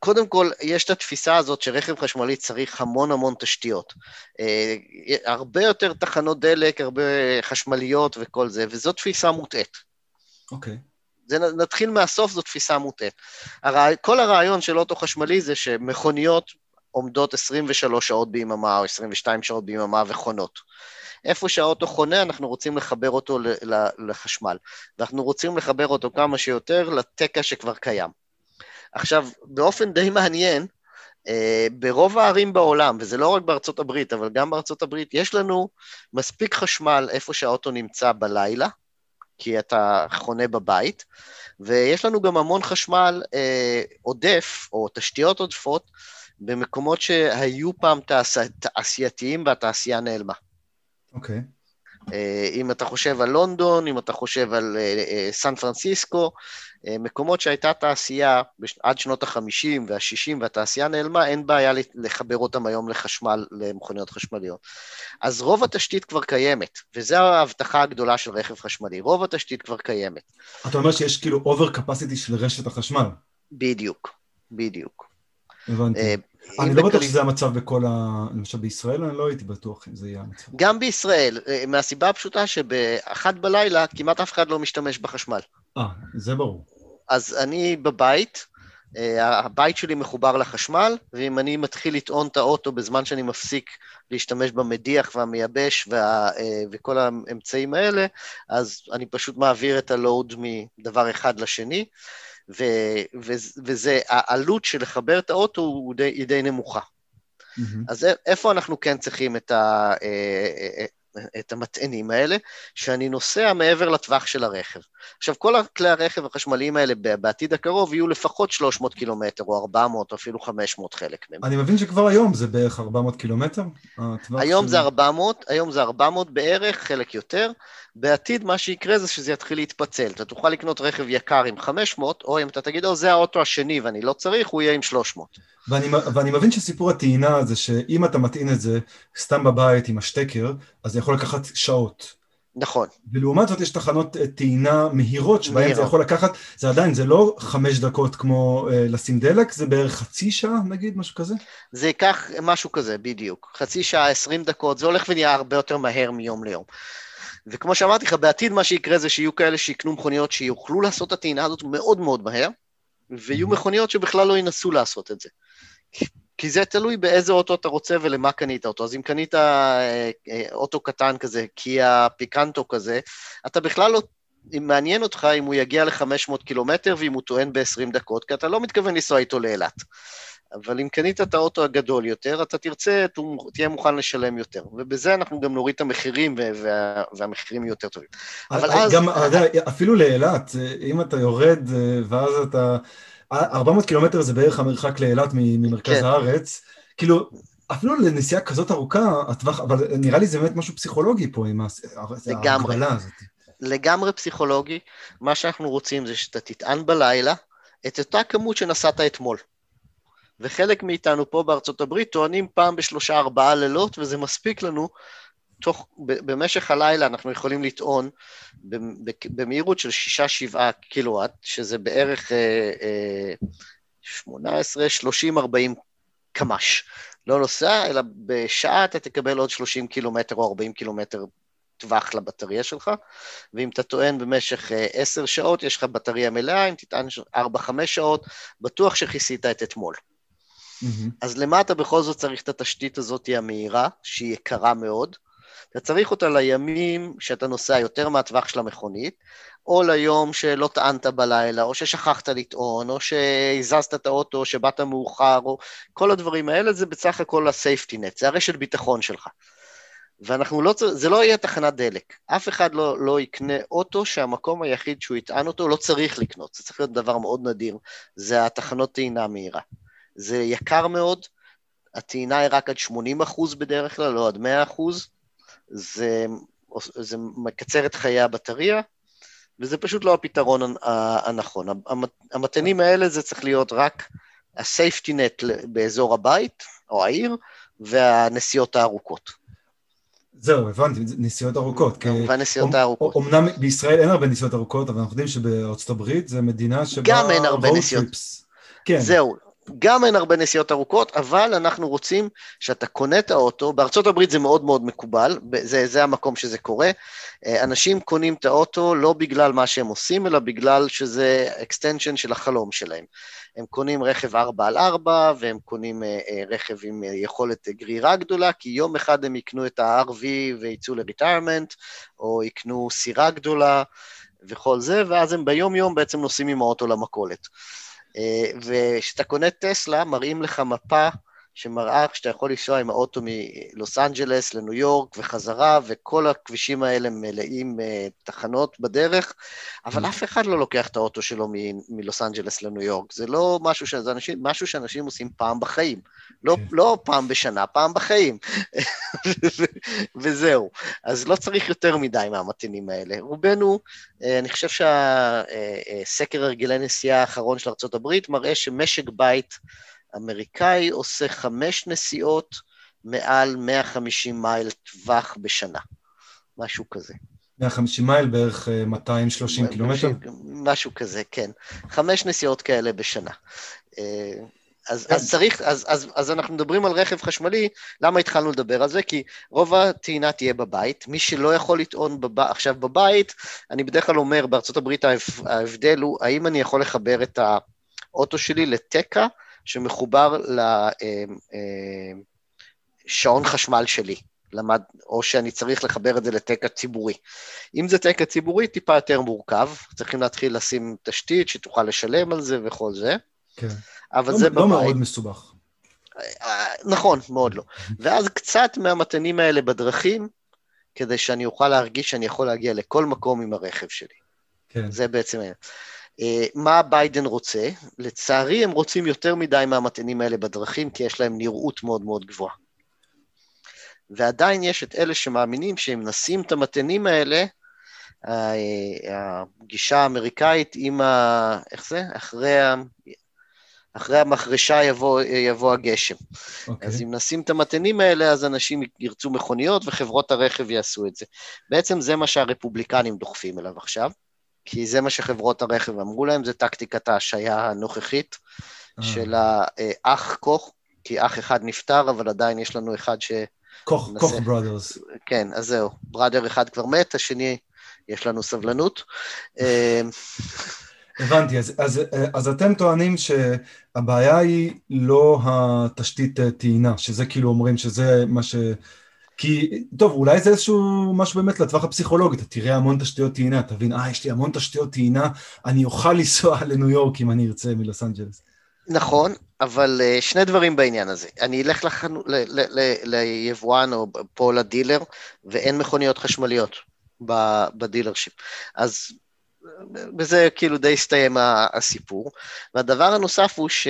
קודם כל, יש את התפיסה הזאת שרכב חשמלי צריך המון המון תשתיות. אה, הרבה יותר תחנות דלק, הרבה חשמליות וכל זה, וזו תפיסה מוטעית.
אוקיי.
זה נ- נתחיל מהסוף, זו תפיסה מוטעית. הרע... כל הרעיון של אוטו חשמלי זה שמכוניות עומדות 23 שעות ביממה או 22 שעות ביממה וחונות. איפה שהאוטו חונה, אנחנו רוצים לחבר אותו לחשמל. ואנחנו רוצים לחבר אותו כמה שיותר לתקע שכבר קיים. עכשיו, באופן די מעניין, אה, ברוב הערים בעולם, וזה לא רק בארצות הברית, אבל גם בארצות הברית, יש לנו מספיק חשמל איפה שהאוטו נמצא בלילה, כי אתה חונה בבית, ויש לנו גם המון חשמל אה, עודף, או תשתיות עודפות, במקומות שהיו פעם תעש... תעשייתיים והתעשייה נעלמה.
אוקיי.
אה, אם אתה חושב על לונדון, אם אתה חושב על אה, אה, סן פרנסיסקו, אה, מקומות שהייתה תעשייה. עד שנות ה-50 וה-60 והתעשייה נעלמה, אין בעיה לחבר אותם היום לחשמל, למכוניות חשמליות. אז רוב התשתית כבר קיימת, וזו ההבטחה הגדולה של רכב חשמלי, רוב התשתית כבר קיימת.
אתה אומר שיש כאילו אובר קפסיטי של רשת החשמל.
בדיוק, בדיוק.
הבנתי. אני לא בטוח שזה המצב בכל ה... למשל בישראל, אני לא הייתי בטוח אם זה יהיה המצב.
גם בישראל, אה, מהסיבה הפשוטה שבאחת בלילה כמעט אף אחד לא משתמש בחשמל.
אה, זה ברור.
אז אני בבית, אה, הבית שלי מחובר לחשמל, ואם אני מתחיל לטעון את האוטו בזמן שאני מפסיק להשתמש במדיח והמייבש וה, אה, וכל האמצעים האלה, אז אני פשוט מעביר את הלואוד מדבר אחד לשני, ו, ו, וזה, העלות של לחבר את האוטו די, היא די נמוכה.
מהמם.
אז איפה אנחנו כן צריכים את, ה, אה, אה, את המטענים האלה? שאני נוסע מעבר לטווח של הרכב. עכשיו, כל כלי הרכב החשמליים האלה בעתיד הקרוב יהיו לפחות 300 קילומטר, או 400, או אפילו 500 חלק מהם.
אני מבין שכבר היום זה בערך 400 קילומטר?
היום
של-
זה 400, היום זה 400 בערך, חלק יותר. בעתיד מה שיקרה זה שזה יתחיל להתפצל. אתה תוכל לקנות רכב יקר עם 500, או אם אתה תגיד, או זה האוטו השני ואני לא צריך, הוא יהיה עם 300.
ואני, ואני מבין שסיפור הטעינה זה שאם אתה מטעין את זה סתם בבית עם השטקר, אז זה יכול לקחת שעות.
נכון.
ולעומת זאת יש תחנות אה, טעינה מהירות שבהן זה
מהירות.
יכול לקחת, זה עדיין, זה לא חמש דקות כמו אה, לשים דלק, זה בערך חצי שעה נגיד, משהו כזה?
זה ייקח משהו כזה, בדיוק. חצי שעה, 20 דקות, זה הולך ונהיה הרבה יותר מהר מיום ליום. וכמו שאמרתי לך, בעתיד מה שיקרה זה שיהיו כאלה שיקנו מכוניות שיוכלו לעשות את הטעינה הזאת מאוד מאוד מהר, ויהיו
Mhm.
מכוניות שבכלל לא ינסו לעשות את זה. כי זה תלוי באיזה אוטו אתה רוצה ולמה קנית אותו. אז אם קנית אה, אה, אוטו קטן כזה, קיה פיקנטו כזה, אתה בכלל לא... אם מעניין אותך אם הוא יגיע ל-500 קילומטר ואם הוא טוען ב-20 דקות, כי אתה לא מתכוון לנסוע איתו לאילת. אבל אם קנית את האוטו הגדול יותר, אתה תרצה, תהיה מוכן לשלם יותר. ובזה אנחנו גם נוריד את המחירים, וה, והמחירים יהיו יותר טובים. אבל אז...
גם, אתה אפילו לאילת, אם אתה יורד ואז אתה... 400 קילומטר זה בערך המרחק לאילת ממרכז כן. הארץ. כאילו, אפילו לנסיעה כזאת ארוכה, הטווח, אבל נראה לי זה באמת משהו פסיכולוגי פה עם. ההגבלה הזאת.
לגמרי פסיכולוגי, מה שאנחנו רוצים זה שאתה תטען בלילה את אותה כמות שנסעת אתמול. וחלק מאיתנו פה בארצות הברית טוענים פעם בשלושה ארבעה לילות, וזה מספיק לנו. תוך, במשך הלילה אנחנו יכולים לטעון במהירות של 6-7 קילוואט, שזה בערך אה, אה, 18, 30, 40 קמ"ש. לא נוסע, אלא בשעה אתה תקבל עוד 30 קילומטר או 40 קילומטר טווח לבטריה שלך, ואם אתה טוען במשך 10 אה, שעות, יש לך בטריה מלאה, אם תטען 4-5 שעות, בטוח שכיסית את אתמול. Mm-hmm. אז למה אתה בכל זאת צריך את התשתית הזאת המהירה, שהיא יקרה מאוד? אתה צריך אותה לימים שאתה נוסע יותר מהטווח של המכונית, או ליום שלא טענת בלילה, או ששכחת לטעון, או שהזזת את האוטו, או שבאת מאוחר, או כל הדברים האלה, זה בסך הכל ה-safety net, זה הרשת ביטחון שלך. ואנחנו לא, זה לא יהיה תחנת דלק. אף אחד לא, לא יקנה אוטו שהמקום היחיד שהוא יטען אותו לא צריך לקנות, זה צריך להיות דבר מאוד נדיר, זה התחנות טעינה מהירה. זה יקר מאוד, הטעינה היא רק עד 80 אחוז בדרך כלל, לא עד 100 אחוז, זה, זה מקצר את חיי הבטריה, וזה פשוט לא הפתרון הנכון. המתנים האלה זה צריך להיות רק ה-safety net באזור הבית או העיר, והנסיעות הארוכות.
זהו, הבנתי, נסיעות ארוכות.
כמובן נסיעות הארוכות.
אמנם בישראל אין הרבה נסיעות ארוכות, אבל אנחנו יודעים שבארצות הברית זו מדינה שבה...
גם אין הרבה נסיעות. כן. זהו, גם אין הרבה נסיעות ארוכות, אבל אנחנו רוצים שאתה קונה את האוטו, בארצות הברית זה מאוד מאוד מקובל, זה, זה המקום שזה קורה. אה, אנשים קונים את האוטו לא בגלל מה שהם עושים, אלא בגלל שזה extension של החלום שלהם. הם קונים רכב 4 על 4 והם קונים אה, אה, רכב עם יכולת גרירה גדולה, כי יום אחד הם יקנו את ה-RV ויצאו לריטיירמנט, או יקנו סירה גדולה וכל זה, ואז הם ביום-יום בעצם נוסעים עם האוטו למכולת. אה, וכשאתה קונה טסלה, מראים לך מפה שמראה שאתה יכול לנסוע עם האוטו מלוס אנג'לס לניו יורק וחזרה, וכל הכבישים האלה מלאים uh, תחנות בדרך, אבל mm. אף אחד לא לוקח את האוטו שלו מלוס אנג'לס לניו יורק. זה לא משהו, ש... אנשים, משהו שאנשים עושים פעם בחיים. לא, כן. לא פעם בשנה, פעם בחיים. וזהו. אז לא צריך יותר מדי מהמתנים האלה. רובנו, uh, אני חושב שהסקר uh, הרגלי נסיעה האחרון של ארה"ב מראה שמשק בית אמריקאי עושה חמש נסיעות מעל 150 מייל טווח בשנה, משהו כזה.
150 מייל בערך 230 אה, קילומטר?
משהו כזה, כן. חמש נסיעות כאלה בשנה. אה, אז, אז צריך, אז, אז, אז אנחנו מדברים על רכב חשמלי, למה התחלנו לדבר על זה? כי רוב הטעינה תהיה בבית, מי שלא יכול לטעון בב... עכשיו בבית, אני בדרך כלל אומר, בארצות הברית ההבדל הוא, האם אני יכול לחבר את האוטו שלי לתקע שמחובר לשעון אה, חשמל שלי, למד, או שאני צריך לחבר את זה לתקע ציבורי. אם זה תקע ציבורי, טיפה יותר מורכב, צריכים להתחיל לשים תשתית שתוכל לשלם על זה וכל זה.
כן. אבל לא, זה לא בבית. לא מאוד מסובך.
אה, נכון, מאוד לא. ואז קצת מהמתנים האלה בדרכים, כדי שאני אוכל להרגיש שאני יכול להגיע לכל מקום עם הרכב שלי. כן. זה בעצם... אה, מה ביידן רוצה? לצערי, הם רוצים יותר מדי מהמתנים האלה בדרכים, כי יש להם נראות מאוד מאוד גבוהה. ועדיין יש את אלה שמאמינים שהם נשים את המתנים האלה, הגישה האמריקאית עם ה... איך זה? אחרי, ה... אחרי המחרשה יבוא, יבוא הגשם. Okay. אוקיי. אז אם נשים את המתנים האלה, אז אנשים ירצו מכוניות וחברות הרכב יעשו את זה. בעצם זה מה שהרפובליקנים דוחפים אליו עכשיו. כי זה מה שחברות הרכב אמרו להם, זה טקטיקת ההשעיה הנוכחית אה. של האח כוך, כי אח אחד נפטר, אבל עדיין יש לנו אחד ש...
כוך, כוך ברודרס.
כן, אז זהו, בראדר אחד כבר מת, השני, יש לנו סבלנות. אה,
הבנתי, אז, אז, אז אתם טוענים שהבעיה היא לא התשתית טעינה, שזה כאילו אומרים שזה מה ש... כי, טוב, אולי זה איזשהו משהו באמת לטווח הפסיכולוגי, אתה תראה המון תשתיות טעינה, תבין, אה, יש לי המון תשתיות טעינה, אני אוכל לנסוע לניו יורק אם אני ארצה מלוס אנג'לס.
נכון, אבל uh, שני דברים בעניין הזה. אני אלך לחנו, ל, ל, ל, ליבואן או פה ל dealer, ואין מכוניות חשמליות ב dealership. אז בזה כאילו די הסתיים הסיפור. והדבר הנוסף הוא ש...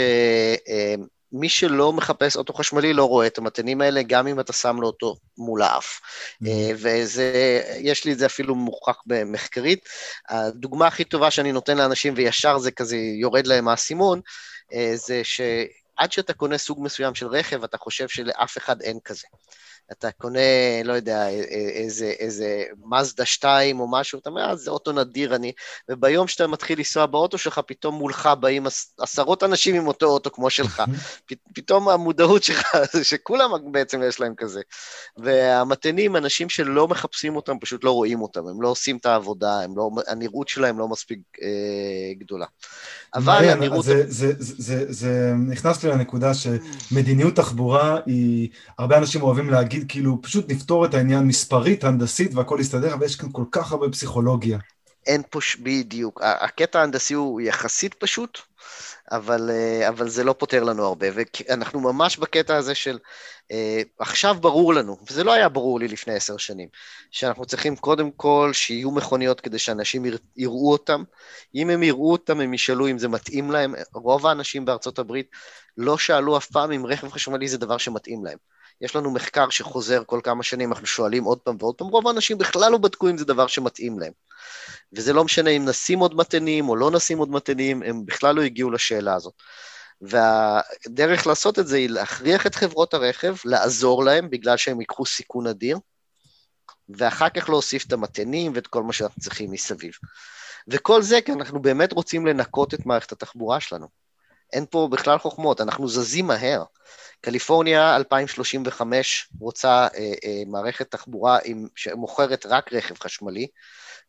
מי שלא מחפש אוטו חשמלי לא רואה את המטענים האלה, גם אם אתה שם לו אותו מול האף. Mm-hmm. וזה, יש לי את זה אפילו מוכח במחקרית. הדוגמה הכי טובה שאני נותן לאנשים, וישר זה כזה יורד להם האסימון, זה שעד שאתה קונה סוג מסוים של רכב, אתה חושב שלאף אחד אין כזה. אתה קונה, לא יודע, איזה, איזה מזדה 2 או משהו, אתה אומר, אה, זה אוטו נדיר אני, וביום שאתה מתחיל לנסוע באוטו שלך, פתאום מולך באים עשרות אנשים עם אותו אוטו כמו שלך. פתאום המודעות שלך, שכולם בעצם יש להם כזה. והמתנים, אנשים שלא מחפשים אותם, פשוט לא רואים אותם, הם לא עושים את העבודה, לא, הנראות שלהם לא מספיק אה, גדולה.
אבל הנראות... זה, זה, זה, זה, זה נכנס לי לנקודה שמדיניות תחבורה היא, הרבה אנשים אוהבים להגיד כאילו פשוט נפתור את העניין מספרית, הנדסית והכל יסתדר, אבל יש כאן כל כך הרבה פסיכולוגיה.
אין פה, בדיוק, הקטע ההנדסי הוא יחסית פשוט, אבל, אה, אבל זה לא פותר לנו הרבה, ואנחנו ממש בקטע הזה של אה, עכשיו ברור לנו, וזה לא היה ברור לי לפני עשר שנים, שאנחנו צריכים קודם כל שיהיו מכוניות כדי שאנשים יראו אותם, אם הם יראו אותם הם ישאלו אם זה מתאים להם, רוב האנשים בארצות הברית לא שאלו אף פעם אם רכב חשמלי זה דבר שמתאים להם. יש לנו מחקר שחוזר כל כמה שנים, אנחנו שואלים עוד פעם ועוד פעם, רוב האנשים בכלל לא בדקו אם זה דבר שמתאים להם. וזה לא משנה אם נשים עוד מתנים או לא נשים עוד מתנים, הם בכלל לא הגיעו לשאלה הזאת. והדרך לעשות את זה היא להכריח את חברות הרכב, לעזור להם בגלל שהם ייקחו סיכון אדיר, ואחר כך להוסיף את המתנים ואת כל מה שאנחנו צריכים מסביב. וכל זה כי אנחנו באמת רוצים לנקות את מערכת התחבורה שלנו. אין פה בכלל חוכמות, אנחנו זזים מהר. קליפורניה 2035 רוצה אה, אה, מערכת תחבורה עם, שמוכרת רק רכב חשמלי,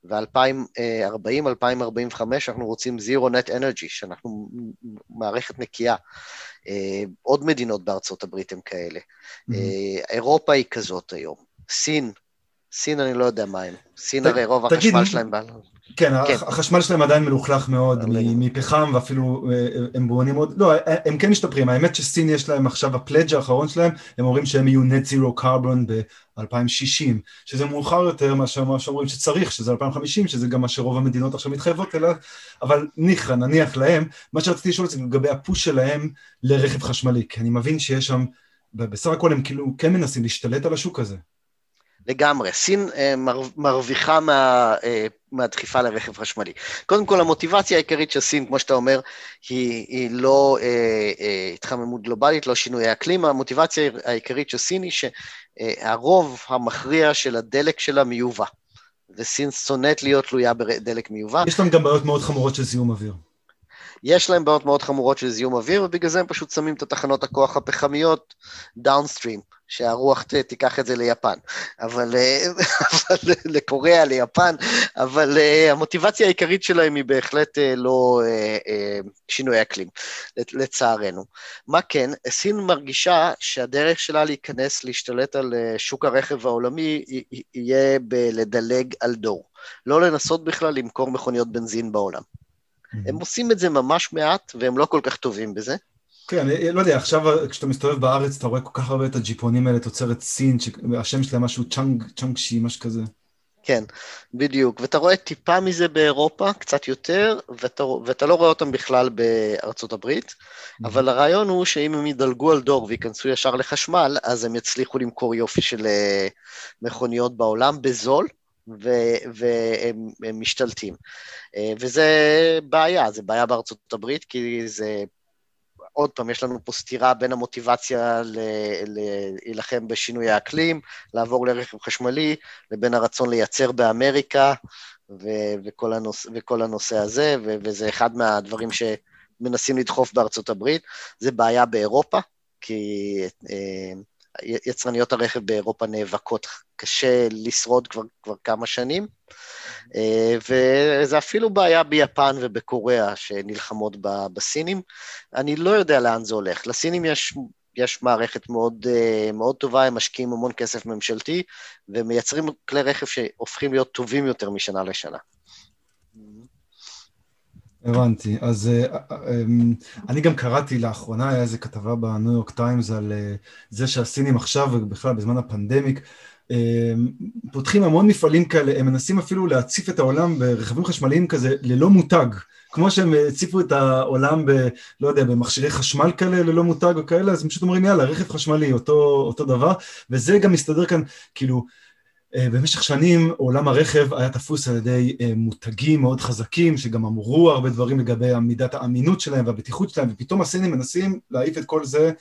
ו-2040, 2045 אנחנו רוצים Zero Net Energy, שאנחנו מערכת נקייה. אה, עוד מדינות בארצות הברית הן כאלה. Mm-hmm. אה, אירופה היא כזאת היום. סין, סין אני לא יודע מה הם. סין ת, הרי רוב תגיד, החשמל שלהם...
כן, כן, החשמל שלהם עדיין מלוכלך מאוד מפחם ואפילו אה, הם בונים עוד, לא, אה, הם כן משתפרים, האמת שסין יש להם עכשיו הפלאג' האחרון שלהם, הם אומרים שהם יהיו net zero carbon ב-2060, שזה מאוחר יותר מאשר מה שאומרים שצריך, שזה 2050, שזה גם מה שרוב המדינות עכשיו מתחייבות אליה, אבל ניחא, נניח להם, מה שרציתי לשאול זה לגבי הפוש שלהם לרכב חשמלי, כי אני מבין שיש שם, בסך הכל הם כאילו כן מנסים להשתלט על השוק הזה.
לגמרי. סין אה, מרוויחה מה, מהדחיפה לרכב חשמלי. קודם כל, המוטיבציה העיקרית של סין, כמו שאתה אומר, היא, היא לא אה, אה, התחממות גלובלית, לא שינויי אקלים, המוטיבציה העיקרית של סין היא שהרוב המכריע של הדלק שלה מיובא. וסין שונאת להיות תלויה בדלק מיובא.
יש להם גם בעיות מאוד חמורות של זיהום אוויר.
יש להם בעיות מאוד חמורות של זיהום אוויר, ובגלל זה הם פשוט שמים את התחנות הכוח הפחמיות דאונסטרים. שהרוח תיקח את זה ליפן, אבל, אה, אבל לקוריאה, ליפן, אבל uh, המוטיבציה העיקרית שלהם היא בהחלט uh, לא שינוי אקלים, לצערנו. מה כן, סין מרגישה שהדרך שלה להיכנס, להשתלט על שוק הרכב העולמי, יהיה בלדלג על דור. לא לנסות בכלל למכור מכוניות בנזין בעולם. Mm-hmm. הם עושים את זה ממש מעט, והם לא כל כך טובים בזה.
כן, לא יודע, עכשיו כשאתה מסתובב בארץ אתה רואה כל כך הרבה את הג'יפונים האלה, תוצרת סין, שהשם שלהם משהו צ'אנג, צ'אנג שי, משהו כזה.
כן, בדיוק. ואתה רואה טיפה מזה באירופה, קצת יותר, ואתה, ואתה לא רואה אותם בכלל בארצות הברית, mm-hmm. אבל הרעיון הוא שאם הם ידלגו על דור וייכנסו ישר לחשמל, אז הם יצליחו למכור יופי של אה, מכוניות בעולם בזול, ו- והם משתלטים. אה, וזה בעיה, זה בעיה בארצות הברית, כי זה עוד פעם, יש לנו פה סתירה בין המוטיבציה להילחם בשינוי האקלים, לעבור לרכב חשמלי, לבין הרצון לייצר באמריקה, ו- וכל, הנוש- וכל הנושא הזה, ו- וזה אחד מהדברים שמנסים לדחוף בארצות הברית. זה בעיה באירופה, כי אה, יצרניות הרכב באירופה נאבקות קשה לשרוד כבר, כבר כמה שנים, וזה אפילו בעיה ביפן ובקוריאה שנלחמות בסינים. אני לא יודע לאן זה הולך. לסינים יש, יש מערכת מאוד, אה, מאוד טובה, הם משקיעים המון כסף ממשלתי, ומייצרים כלי רכב שהופכים להיות טובים יותר משנה לשנה.
הבנתי. אז um, אני גם קראתי לאחרונה, היה איזה כתבה בניו יורק טיימס על זה שהסינים עכשיו, ובכלל בזמן הפנדמיק, פותחים המון מפעלים כאלה, הם מנסים אפילו להציף את העולם ברכבים חשמליים כזה ללא מותג. כמו שהם הציפו את העולם ב... לא יודע, במכשירי חשמל כאלה ללא מותג או כאלה, אז הם פשוט אומרים יאללה, רכב חשמלי, אותו, אותו דבר, וזה גם מסתדר כאן, כאילו, אה, במשך שנים עולם הרכב היה תפוס על ידי אה, מותגים מאוד חזקים, שגם אמרו הרבה דברים לגבי מידת האמינות שלהם והבטיחות שלהם, ופתאום הסינים מנסים להעיף את כל זה.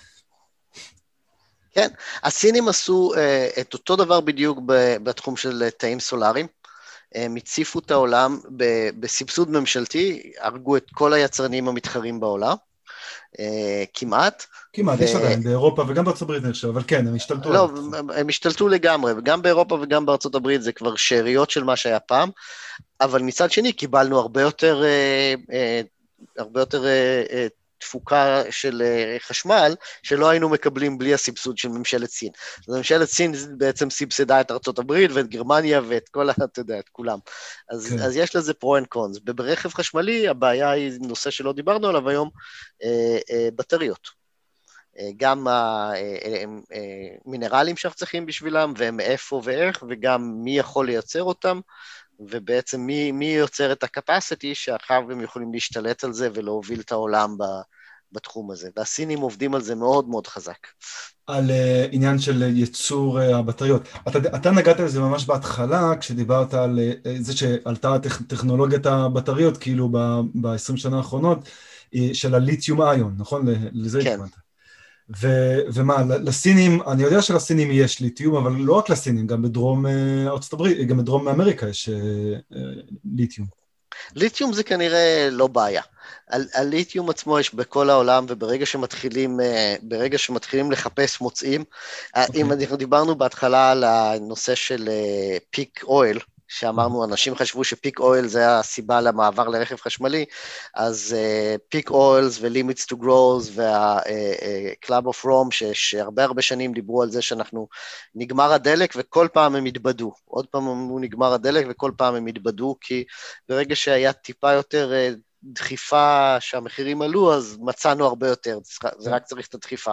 כן, הסינים עשו uh, את אותו דבר בדיוק בתחום של תאים סולאריים. הם הציפו את העולם בסבסוד ממשלתי, הרגו את כל היצרנים המתחרים בעולם, uh, כמעט.
כמעט, ו... יש עדיין באירופה וגם בארצות הברית אני חושב, אבל כן, הם השתלטו.
לא, הם, השתלטו לגמרי, וגם באירופה וגם בארצות הברית זה כבר שאריות של מה שהיה פעם, אבל מצד שני קיבלנו הרבה יותר, אה, אה, הרבה יותר אה, אה, תפוקה של אה, חשמל, שלא היינו מקבלים בלי הסבסוד של ממשלת סין. אז ממשלת סין בעצם סבסדה את ארצות הברית ואת גרמניה ואת כל, אתה יודע, את כולם. אז, כן. אז יש לזה pro and cons. וברכב חשמלי הבעיה היא נושא שלא דיברנו עליו היום, אה, אה, בטריות. אה, גם המינרלים אה, שאנחנו צריכים בשבילם, והם איפה ואיך, וגם מי יכול לייצר אותם, ובעצם מי, מי יוצר את ה-capacity שאחר הם יכולים להשתלט על זה ולהוביל את העולם ב, בתחום הזה. והסינים עובדים על זה מאוד מאוד חזק.
על uh, עניין של ייצור uh, הבטריות. אתה, אתה נגעת לזה ממש בהתחלה, כשדיברת על uh, זה שעלתה טכ, טכנולוגיית הבטריות, כאילו ב-20 שנה האחרונות, uh, של הליתיום איון, נכון? לזה
כן. התכוונת.
ו- ומה, לסינים, אני יודע שלסינים יש ליתיום, אבל לא רק לסינים, גם בדרום אה, ארצות הברית, גם בדרום אמריקה יש אה, אה, ליתיום.
ליתיום זה כנראה לא בעיה. הליתיום עצמו יש בכל העולם, וברגע שמתחילים, ברגע שמתחילים לחפש מוצאים, okay. אם אוקיי. אנחנו דיברנו בהתחלה על הנושא של peak oil, שאמרנו, אנשים חשבו ש peak oil זה הסיבה למעבר לרכב חשמלי, אז peak oil's ו limits to growth וה-Club of Rome, שהרבה הרבה שנים דיברו על זה שאנחנו, נגמר הדלק וכל פעם הם התבדו. עוד פעם אמרו נגמר הדלק וכל פעם הם התבדו, כי ברגע שהיה טיפה יותר דחיפה שהמחירים עלו, אז מצאנו הרבה יותר, זה רק צריך את הדחיפה.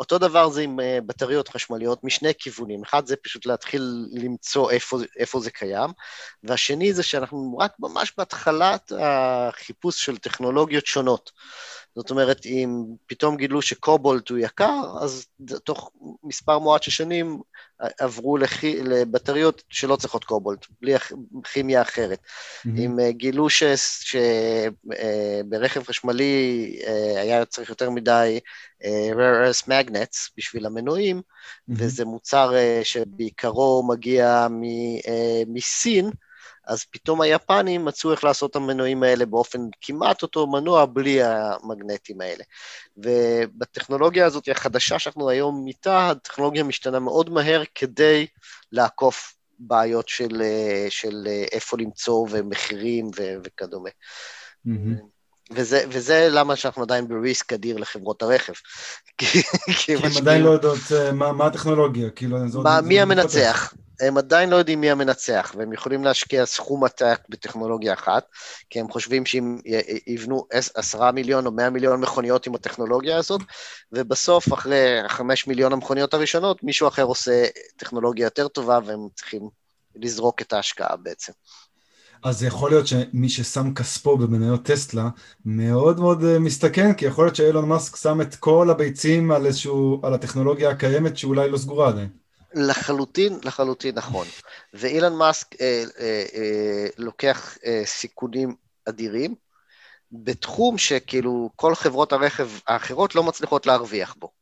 אותו דבר זה עם אה, בטריות חשמליות משני כיוונים. אחד זה פשוט להתחיל למצוא איפה, איפה זה קיים, והשני זה שאנחנו רק ממש בהתחלת החיפוש של טכנולוגיות שונות. זאת אומרת, אם פתאום גילו שקובולט הוא יקר, אז תוך מספר מועט של שנים עברו לח... לבטריות שלא צריכות קובולט, בלי כימיה אחרת. Mm-hmm. אם uh, גילו שברכב uh, חשמלי uh, היה צריך יותר מדי rare earth magnets בשביל המנועים, mm-hmm. וזה מוצר שבעיקרו מגיע מ, מסין, אז פתאום היפנים מצאו איך לעשות את המנועים האלה באופן כמעט אותו מנוע בלי המגנטים האלה. ובטכנולוגיה הזאת החדשה שאנחנו היום איתה, הטכנולוגיה משתנה מאוד מהר כדי לעקוף בעיות של, של איפה למצוא ומחירים ו- וכדומה. Mm-hmm. וזה, וזה למה שאנחנו עדיין בריסק אדיר לחברות הרכב.
כי, הם עדיין לא יודעות אה, מה, מה הטכנולוגיה, כאילו...
מה, מי המנצח? הם עדיין לא יודעים מי המנצח, והם יכולים להשקיע סכום עתק בטכנולוגיה אחת, כי הם חושבים שאם יבנו עשרה מיליון או מאה מיליון מכוניות עם הטכנולוגיה הזאת, ובסוף, אחרי חמש מיליון המכוניות הראשונות, מישהו אחר עושה טכנולוגיה יותר טובה, והם צריכים לזרוק את ההשקעה בעצם.
אז יכול להיות שמי ששם כספו במניות טסלה מאוד מאוד אה, מסתכן, כי יכול להיות שאילון מאסק שם את כל הביצים על איזשהו, על הטכנולוגיה הקיימת שאולי לא סגורה עדיין.
לחלוטין, לחלוטין נכון. ואילן מאסק אה, אה, אה, לוקח אה, סיכונים אדירים בתחום שכאילו כל חברות הרכב האחרות לא מצליחות להרוויח בו.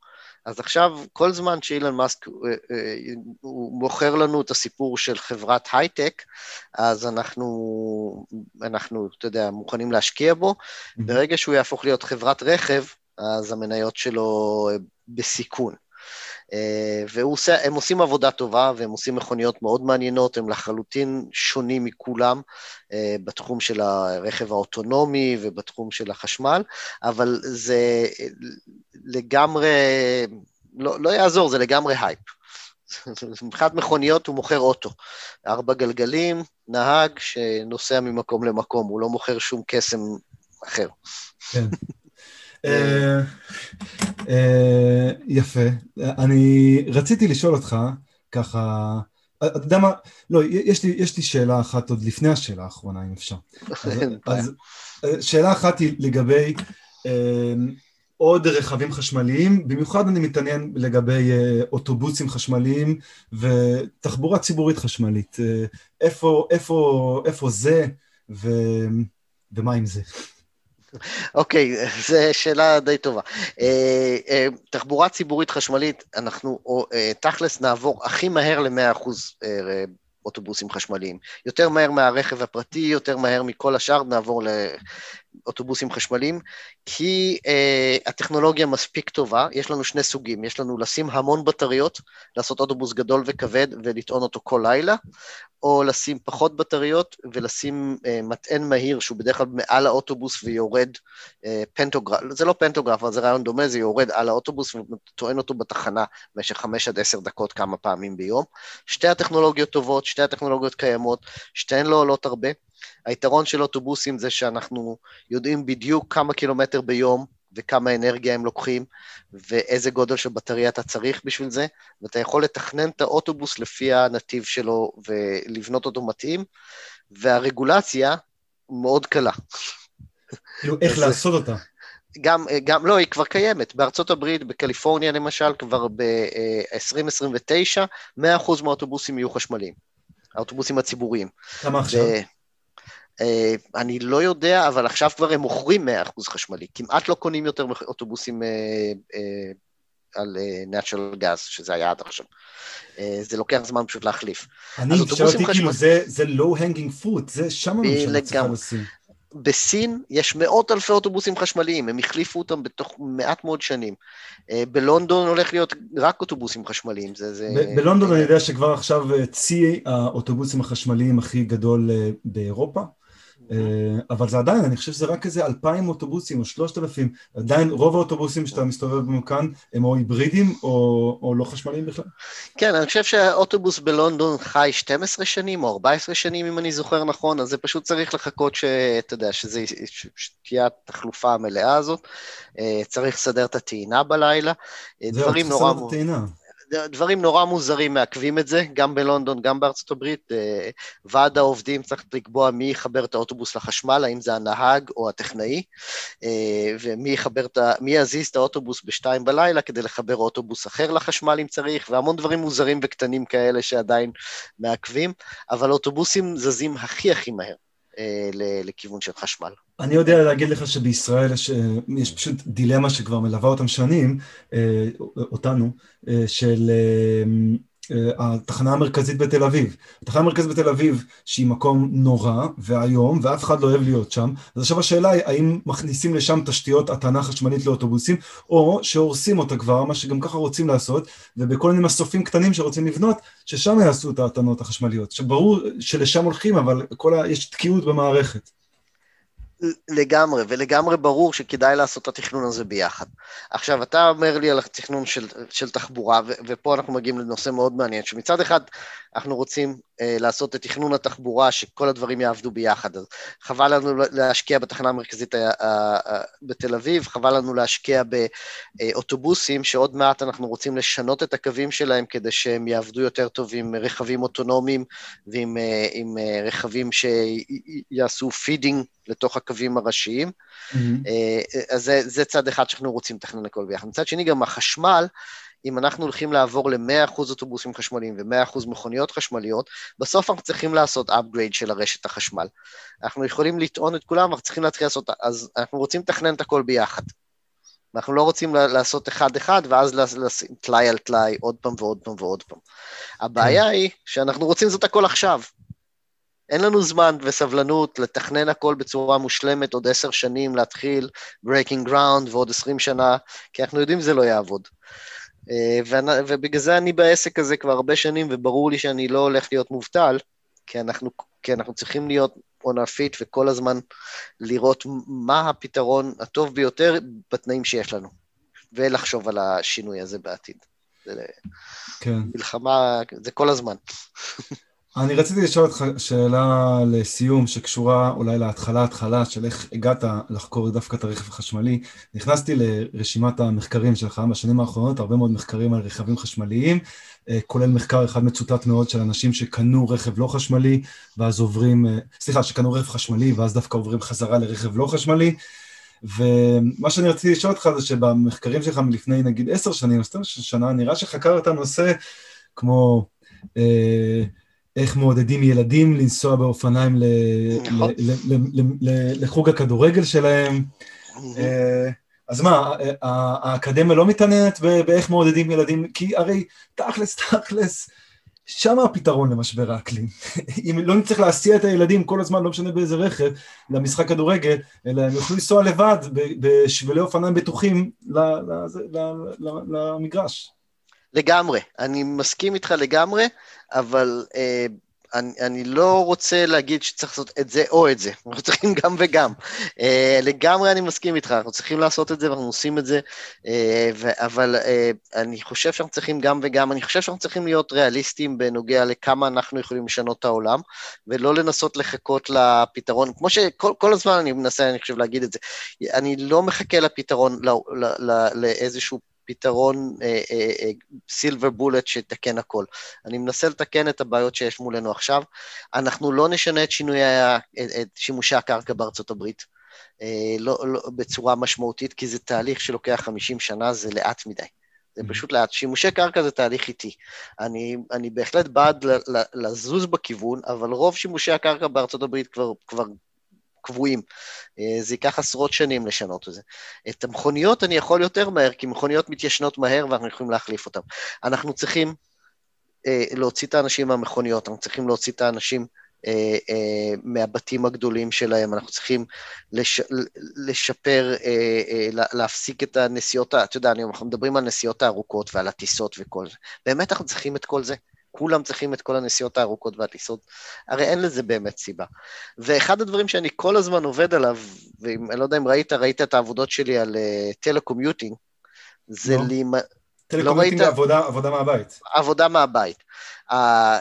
אז עכשיו, כל זמן שאילן מאסק, אה, אה, הוא מוכר לנו את הסיפור של חברת הייטק, אז אנחנו, אנחנו, אתה יודע, מוכנים להשקיע בו. Mm-hmm. ברגע שהוא יהפוך להיות חברת רכב, אז המניות שלו בסיכון. אה, והם עושים עבודה טובה, והם עושים מכוניות מאוד מעניינות, הם לחלוטין שונים מכולם אה, בתחום של הרכב האוטונומי ובתחום של החשמל, אבל זה לגמרי, לא, לא יעזור, זה לגמרי הייפ. מבחינת מכוניות הוא מוכר אוטו, ארבע גלגלים, נהג שנוסע ממקום למקום, הוא לא מוכר שום קסם אחר. כן.
אה, אה, יפה. אני רציתי לשאול אותך, ככה, אתה יודע מה, לא, יש לי, יש לי שאלה אחת עוד לפני השאלה האחרונה, אם אפשר. אז, אז שאלה אחת היא לגבי עוד רכבים חשמליים, במיוחד אני מתעניין לגבי אוטובוסים חשמליים ותחבורה ציבורית חשמלית. איפה, איפה, איפה זה ו, ומה עם זה?
אוקיי, זו שאלה די טובה. Uh, uh, תחבורה ציבורית חשמלית, אנחנו uh, תכלס נעבור הכי מהר ל-100% uh, אוטובוסים חשמליים. יותר מהר מהרכב הפרטי, יותר מהר מכל השאר, נעבור אוטובוסים חשמליים, כי אה, הטכנולוגיה מספיק טובה, יש לנו שני סוגים, יש לנו לשים המון בטריות, לעשות אוטובוס גדול וכבד ולטעון אותו כל לילה, או לשים פחות בטריות ולשים אה, מטען מהיר שהוא בדרך כלל מעל האוטובוס ויורד אה, פנטוגרף, זה לא פנטוגרף, אבל זה רעיון דומה, זה יורד על האוטובוס וטוען אותו בתחנה במשך חמש עד עשר דקות כמה פעמים ביום. שתי הטכנולוגיות טובות, שתי הטכנולוגיות קיימות, שתיהן לא עולות הרבה. היתרון של אוטובוסים זה שאנחנו יודעים בדיוק כמה קילומטר ביום וכמה אנרגיה הם לוקחים, ואיזה גודל של בטריה אתה צריך בשביל זה, ואתה יכול לתכנן את האוטובוס לפי הנתיב שלו ולבנות אותו מתאים, והרגולציה מאוד קלה.
כאילו, איך לעשות אותה?
גם, גם, לא, היא כבר קיימת. בארצות הברית, בקליפורניה למשל, כבר ב-2029, 100% מהאוטובוסים יהיו חשמליים. האוטובוסים הציבוריים.
כמה עכשיו?
אני לא יודע, אבל עכשיו כבר הם מוכרים 100% חשמלי. כמעט לא קונים יותר אוטובוסים אה, אה, על natural gas, שזה היה עד עכשיו. זה לוקח זמן פשוט להחליף.
אני חשבתי כאילו זה low hanging fruit, זה שם הממשלה צריכה לשים.
בסין יש מאות אלפי אוטובוסים חשמליים, הם החליפו אותם בתוך מעט מאוד שנים. בלונדון הולך להיות רק אוטובוסים חשמליים. זה, זה...
בלונדון אני יודע שכבר עכשיו צי האוטובוסים החשמליים הכי גדול באירופה. אה, אבל זה עדיין, אני חושב שזה רק איזה אלפיים אוטובוסים או שלושת אלפים, עדיין רוב האוטובוסים שאתה מסתובב בהם כאן הם או היברידים או, או לא חשמליים בכלל.
כן, אני חושב שהאוטובוס בלונדון חי 12 שנים או 14 שנים, אם אני זוכר נכון, אז זה פשוט צריך לחכות שאתה יודע, שזה, שתהיה התחלופה המלאה הזאת, אה, צריך לסדר את הטעינה בלילה.
אה, זהו, צריך לסדר את הטעינה.
דברים נורא מוזרים מעכבים את זה, גם בלונדון, גם בארצות הברית. אה, ועד העובדים צריך לקבוע מי יחבר את האוטובוס לחשמל, האם זה הנהג או הטכנאי, אה, ומי יחבר את ה... מי יזיז את האוטובוס בשתיים בלילה כדי לחבר אוטובוס אחר לחשמל אם צריך, והמון דברים מוזרים וקטנים כאלה שעדיין מעכבים, אבל אוטובוסים זזים הכי הכי מהר. אה, לכיוון של חשמל.
אני יודע להגיד לך שבישראל יש, אה, יש פשוט דילמה שכבר מלווה אותם שנים, אה, אותנו, של התחנה המרכזית בתל אביב. התחנה המרכזית בתל אביב, שהיא מקום נורא ואיום, ואף אחד לא אוהב להיות שם, אז עכשיו השאלה היא, האם מכניסים לשם תשתיות הטענה חשמלית לאוטובוסים, או שהורסים אותה כבר, מה שגם ככה רוצים לעשות, ובכל מיני מסופים קטנים שרוצים לבנות, ששם יעשו את הטענות החשמליות. שברור שלשם הולכים, אבל ה... יש תקיעות במערכת.
לגמרי, ולגמרי ברור שכדאי לעשות את התכנון הזה ביחד. עכשיו, אתה אומר לי על התכנון של, של תחבורה, ו, ופה אנחנו מגיעים לנושא מאוד מעניין, שמצד אחד אנחנו רוצים לעשות את תכנון התחבורה, שכל הדברים יעבדו ביחד. אז חבל לנו להשקיע בתחנה המרכזית ה, ה, ה, בתל אביב, חבל לנו להשקיע באוטובוסים, שעוד מעט אנחנו רוצים לשנות את הקווים שלהם כדי שהם יעבדו יותר טוב עם רכבים אוטונומיים ועם אה, עם אה, רכבים שיעשו feeding לתוך הקווים הראשיים. Mm-hmm. אז זה, זה צד אחד שאנחנו רוצים לתכנן הכל ביחד. מצד שני, גם החשמל, אם אנחנו הולכים לעבור ל-100% אוטובוסים חשמליים ו-100% מכוניות חשמליות, בסוף אנחנו צריכים לעשות upgrade של הרשת החשמל. אנחנו יכולים לטעון את כולם, אנחנו צריכים להתחיל לעשות, אז אנחנו רוצים לתכנן את הכל ביחד. אנחנו לא רוצים לעשות אחד-אחד, ואז לשים טלאי על טלאי עוד פעם ועוד פעם ועוד פעם. הבעיה כן. היא שאנחנו רוצים לעשות הכל עכשיו. אין לנו זמן וסבלנות לתכנן הכל בצורה מושלמת עוד עשר שנים, להתחיל breaking ground ועוד עשרים שנה, כי אנחנו יודעים שזה לא יעבוד. אה, ובגלל זה אני בעסק הזה כבר הרבה שנים, וברור לי שאני לא הולך להיות מובטל, כי אנחנו, כי אנחנו צריכים להיות עונפית וכל הזמן לראות מה הפתרון הטוב ביותר בתנאים שיש לנו, ולחשוב על השינוי הזה בעתיד. זה כן. מלחמה, זה כל הזמן.
אני רציתי לשאול אותך שאלה לסיום, שקשורה אולי להתחלה-התחלה של איך הגעת לחקור דווקא את הרכב החשמלי. נכנסתי לרשימת המחקרים שלך בשנים האחרונות, הרבה מאוד מחקרים על רכבים חשמליים, אה, כולל מחקר אחד מצוטט מאוד של אנשים שקנו רכב לא חשמלי, ואז עוברים, אה, סליחה, שקנו רכב חשמלי, ואז דווקא עוברים חזרה לרכב לא חשמלי. ומה שאני רציתי לשאול אותך זה שבמחקרים שלך מלפני נגיד עשר שנים, עשרים שנה, נראה שחקרת נושא כמו... אה, איך מעודדים ילדים לנסוע באופניים נכון. לחוג הכדורגל שלהם. אה, אז מה, האקדמיה לא מתעניינת באיך מעודדים ילדים? כי הרי תכלס, תכלס, שם הפתרון למשבר האקלים. אם לא נצטרך להסיע את הילדים כל הזמן, לא משנה באיזה רכב, למשחק כדורגל, אלא הם יוכלו לנסוע לבד בשבילי אופניים בטוחים למגרש.
לגמרי, אני מסכים איתך לגמרי, אבל אה, אני, אני לא רוצה להגיד שצריך לעשות את זה או את זה, אנחנו צריכים גם וגם. אה, לגמרי אני מסכים איתך, אנחנו צריכים לעשות את זה ואנחנו עושים את זה, אה, ו- אבל אה, אני חושב שאנחנו צריכים גם וגם, אני חושב שאנחנו צריכים להיות ריאליסטים בנוגע לכמה אנחנו יכולים לשנות את העולם, ולא לנסות לחכות לפתרון, כמו שכל הזמן אני מנסה, אני חושב, להגיד את זה, אני לא מחכה לפתרון, לא, לא, לא, לאיזשהו פתרון סילבר בולט שיתקן הכל. אני מנסה לתקן את הבעיות שיש מולנו עכשיו. אנחנו לא נשנה את שינוי, את שימושי הקרקע בארצות הברית. uh, לא, לא, בצורה משמעותית, כי זה תהליך שלוקח 50 שנה, זה לאט מדי. זה mm-hmm. פשוט לאט. שימושי קרקע זה תהליך איטי. אני, אני בהחלט בעד לזוז בכיוון, אבל רוב שימושי הקרקע בארצות הברית כבר, כבר קבועים. אה, זה ייקח עשרות שנים לשנות את זה. את המכוניות אני יכול יותר מהר, כי מכוניות מתיישנות מהר ואנחנו יכולים להחליף אותן. אנחנו צריכים אה, להוציא את האנשים מהמכוניות, אנחנו צריכים להוציא את האנשים אה, מהבתים הגדולים שלהם, אנחנו צריכים לש, לשפר, להפסיק את הנסיעות, אתה יודע, אנחנו מדברים על נסיעות הארוכות ועל הטיסות וכל זה. באמת אנחנו צריכים את כל זה? כולם צריכים את כל הנסיעות הארוכות והטיסות, הרי אין לזה באמת סיבה. ואחד הדברים שאני כל הזמן עובד עליו, ואני לא יודע אם ראית, ראית את העבודות שלי על telecommuting, uh, זה לא. לי...
telecommuting לא עבודה, עבודה מהבית.
עבודה מהבית. Uh,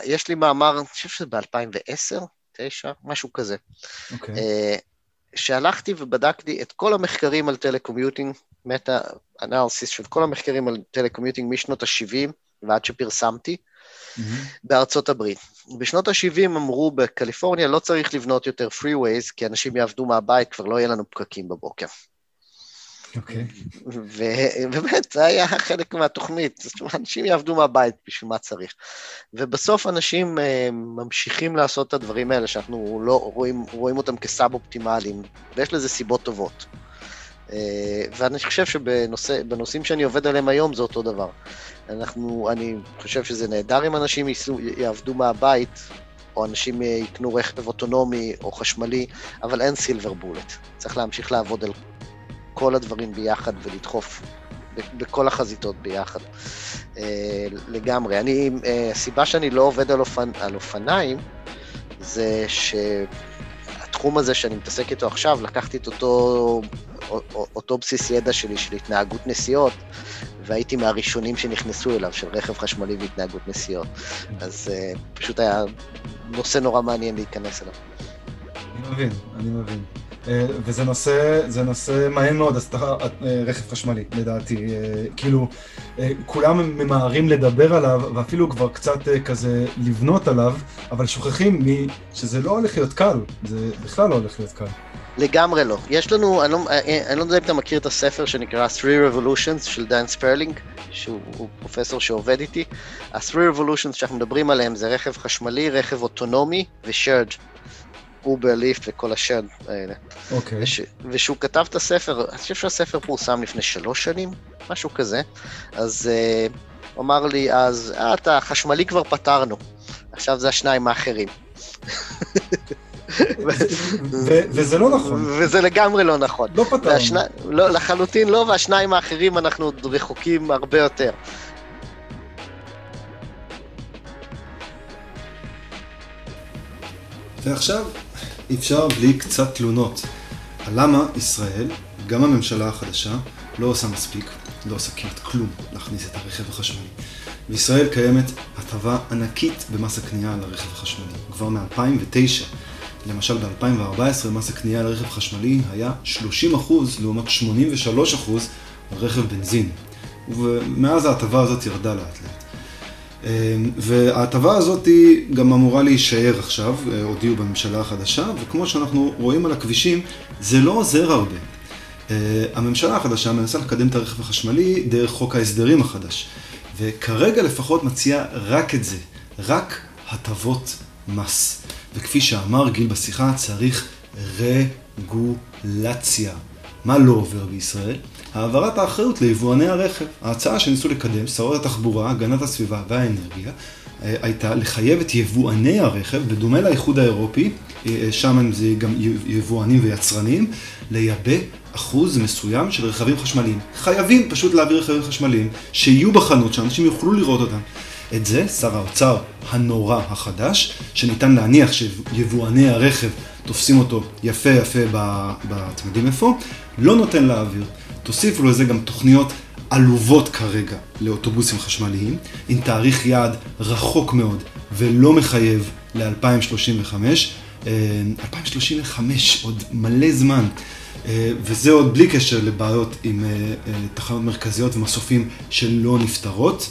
יש לי מאמר, אני חושב שזה ב-2010, 9, משהו כזה. אוקיי. Okay. Uh, שהלכתי ובדקתי את כל המחקרים על telecommuting, meta analysis של כל המחקרים על telecommuting משנות ה-70 ועד שפרסמתי, mm-hmm. בארצות הברית. בשנות ה-70 אמרו בקליפורניה לא צריך לבנות יותר freeways, כי אנשים יעבדו מהבית, כבר לא יהיה לנו פקקים בבוקר.
אוקיי. Okay.
ובאמת, זה היה חלק מהתוכנית, זאת אומרת, אנשים יעבדו מהבית, בשביל מה צריך. ובסוף אנשים uh, ממשיכים לעשות את הדברים האלה, שאנחנו לא רואים, רואים אותם כסאב-אופטימליים, ויש לזה סיבות טובות. Uh, ואני חושב שבנושאים שאני עובד עליהם היום זה אותו דבר. אנחנו, אני חושב שזה נהדר אם אנשים ייסו, יעבדו מהבית, או אנשים יקנו רכב אוטונומי או חשמלי, אבל אין סילבר בולט. צריך להמשיך לעבוד על כל הדברים ביחד ולדחוף בכל החזיתות ביחד. אה, לגמרי. אני, אה, הסיבה שאני לא עובד על, אופנ, על אופניים, זה שהתחום הזה שאני מתעסק איתו עכשיו, לקחתי את אותו, אותו בסיס ידע שלי של התנהגות נסיעות, והייתי מהראשונים שנכנסו אליו, של רכב חשמלי והתנהגות נסיעות. אז uh, פשוט היה נושא נורא מעניין להיכנס אליו.
אני מבין, אני מבין. Uh, וזה נושא, זה נושא מעניין מאוד, אז אתה uh, רכב חשמלי, לדעתי. כאילו, כולם ממהרים לדבר עליו, ואפילו כבר קצת כזה לבנות עליו, אבל שוכחים שזה לא הולך להיות קל, זה בכלל לא הולך להיות קל.
לגמרי לא. יש לנו, אני לא, אני לא יודע אם אתה מכיר את הספר שנקרא Three Revolutions של דן ספרלינג, שהוא פרופסור שעובד איתי. ה-Three Revolutions שאנחנו מדברים עליהם זה רכב חשמלי, רכב אוטונומי ו-shared. אובר ליפט וכל השד האלה.
אוקיי.
וש, ושהוא כתב את הספר, אני חושב שהספר פורסם לפני שלוש שנים, משהו כזה, אז uh, הוא אמר לי אז, אה, את החשמלי כבר פתרנו, עכשיו זה השניים האחרים.
וזה לא נכון.
וזה לגמרי לא נכון.
לא פתרנו.
לא, לחלוטין לא, והשניים האחרים אנחנו עוד רחוקים הרבה יותר.
ועכשיו אפשר בלי קצת תלונות על למה ישראל, גם הממשלה החדשה, לא עושה מספיק, לא עושה כמעט כלום להכניס את הרכב החשמלי.
בישראל קיימת הטבה ענקית במס הקנייה על הרכב החשמלי. כבר מ-2009, למשל ב-2014, מס הקנייה על רכב חשמלי היה 30% לעומת 83% על רכב בנזין. ומאז ההטבה הזאת ירדה לאט לאט. אמ, וההטבה הזאת גם אמורה להישאר עכשיו, אה, הודיעו בממשלה החדשה, וכמו שאנחנו רואים על הכבישים, זה לא עוזר הרבה. אה, הממשלה החדשה מנסה לקדם את הרכב החשמלי דרך חוק ההסדרים החדש, וכרגע לפחות מציעה רק את זה, רק הטבות מס. וכפי שאמר גיל בשיחה, צריך רגולציה. מה לא עובר בישראל? העברת האחריות ליבואני הרכב. ההצעה שניסו לקדם, שרות התחבורה, הגנת הסביבה והאנרגיה, אה, הייתה לחייב את יבואני הרכב, בדומה לאיחוד האירופי, אה, שם זה גם יבואנים ויצרנים, לייבא אחוז מסוים של רכבים חשמליים. חייבים פשוט להעביר רכבים חשמליים, שיהיו בחנות, שאנשים יוכלו לראות אותם. את זה שר האוצר הנורא החדש, שניתן להניח שיבואני הרכב תופסים אותו יפה יפה יודעים איפה, לא נותן להעביר. תוסיפו לזה גם תוכניות עלובות כרגע לאוטובוסים חשמליים, עם תאריך יעד רחוק מאוד ולא מחייב ל-2035. 2035, עוד מלא זמן, אה, וזה עוד בלי קשר לבעיות עם אה, אה, תחנות מרכזיות ומסופים שלא נפתרות.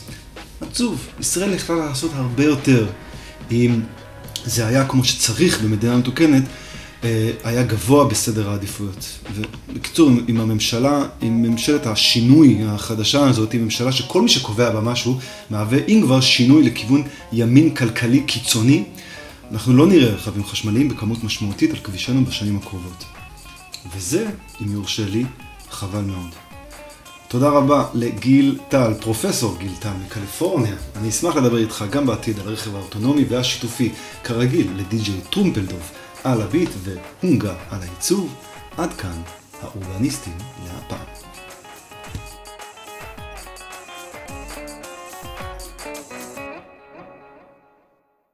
עצוב, ישראל יכלה לעשות הרבה יותר אם זה היה כמו שצריך במדינה מתוקנת, אה, היה גבוה בסדר העדיפויות. ובקיצור, עם הממשלה, עם ממשלת השינוי החדשה הזאת, עם ממשלה שכל מי שקובע בה משהו, מהווה אם כבר שינוי לכיוון ימין כלכלי קיצוני, אנחנו לא נראה רכבים חשמליים בכמות משמעותית על כבישינו בשנים הקרובות. וזה, אם יורשה לי, חבל מאוד. תודה רבה לגיל טל, פרופסור גיל טל מקליפורניה. אני אשמח לדבר איתך גם בעתיד על הרכב האוטונומי והשיתופי, כרגיל לדי.ג'יי טרומפלדוב על הביט והונגה על העיצוב. עד כאן האורבניסטים להפעם.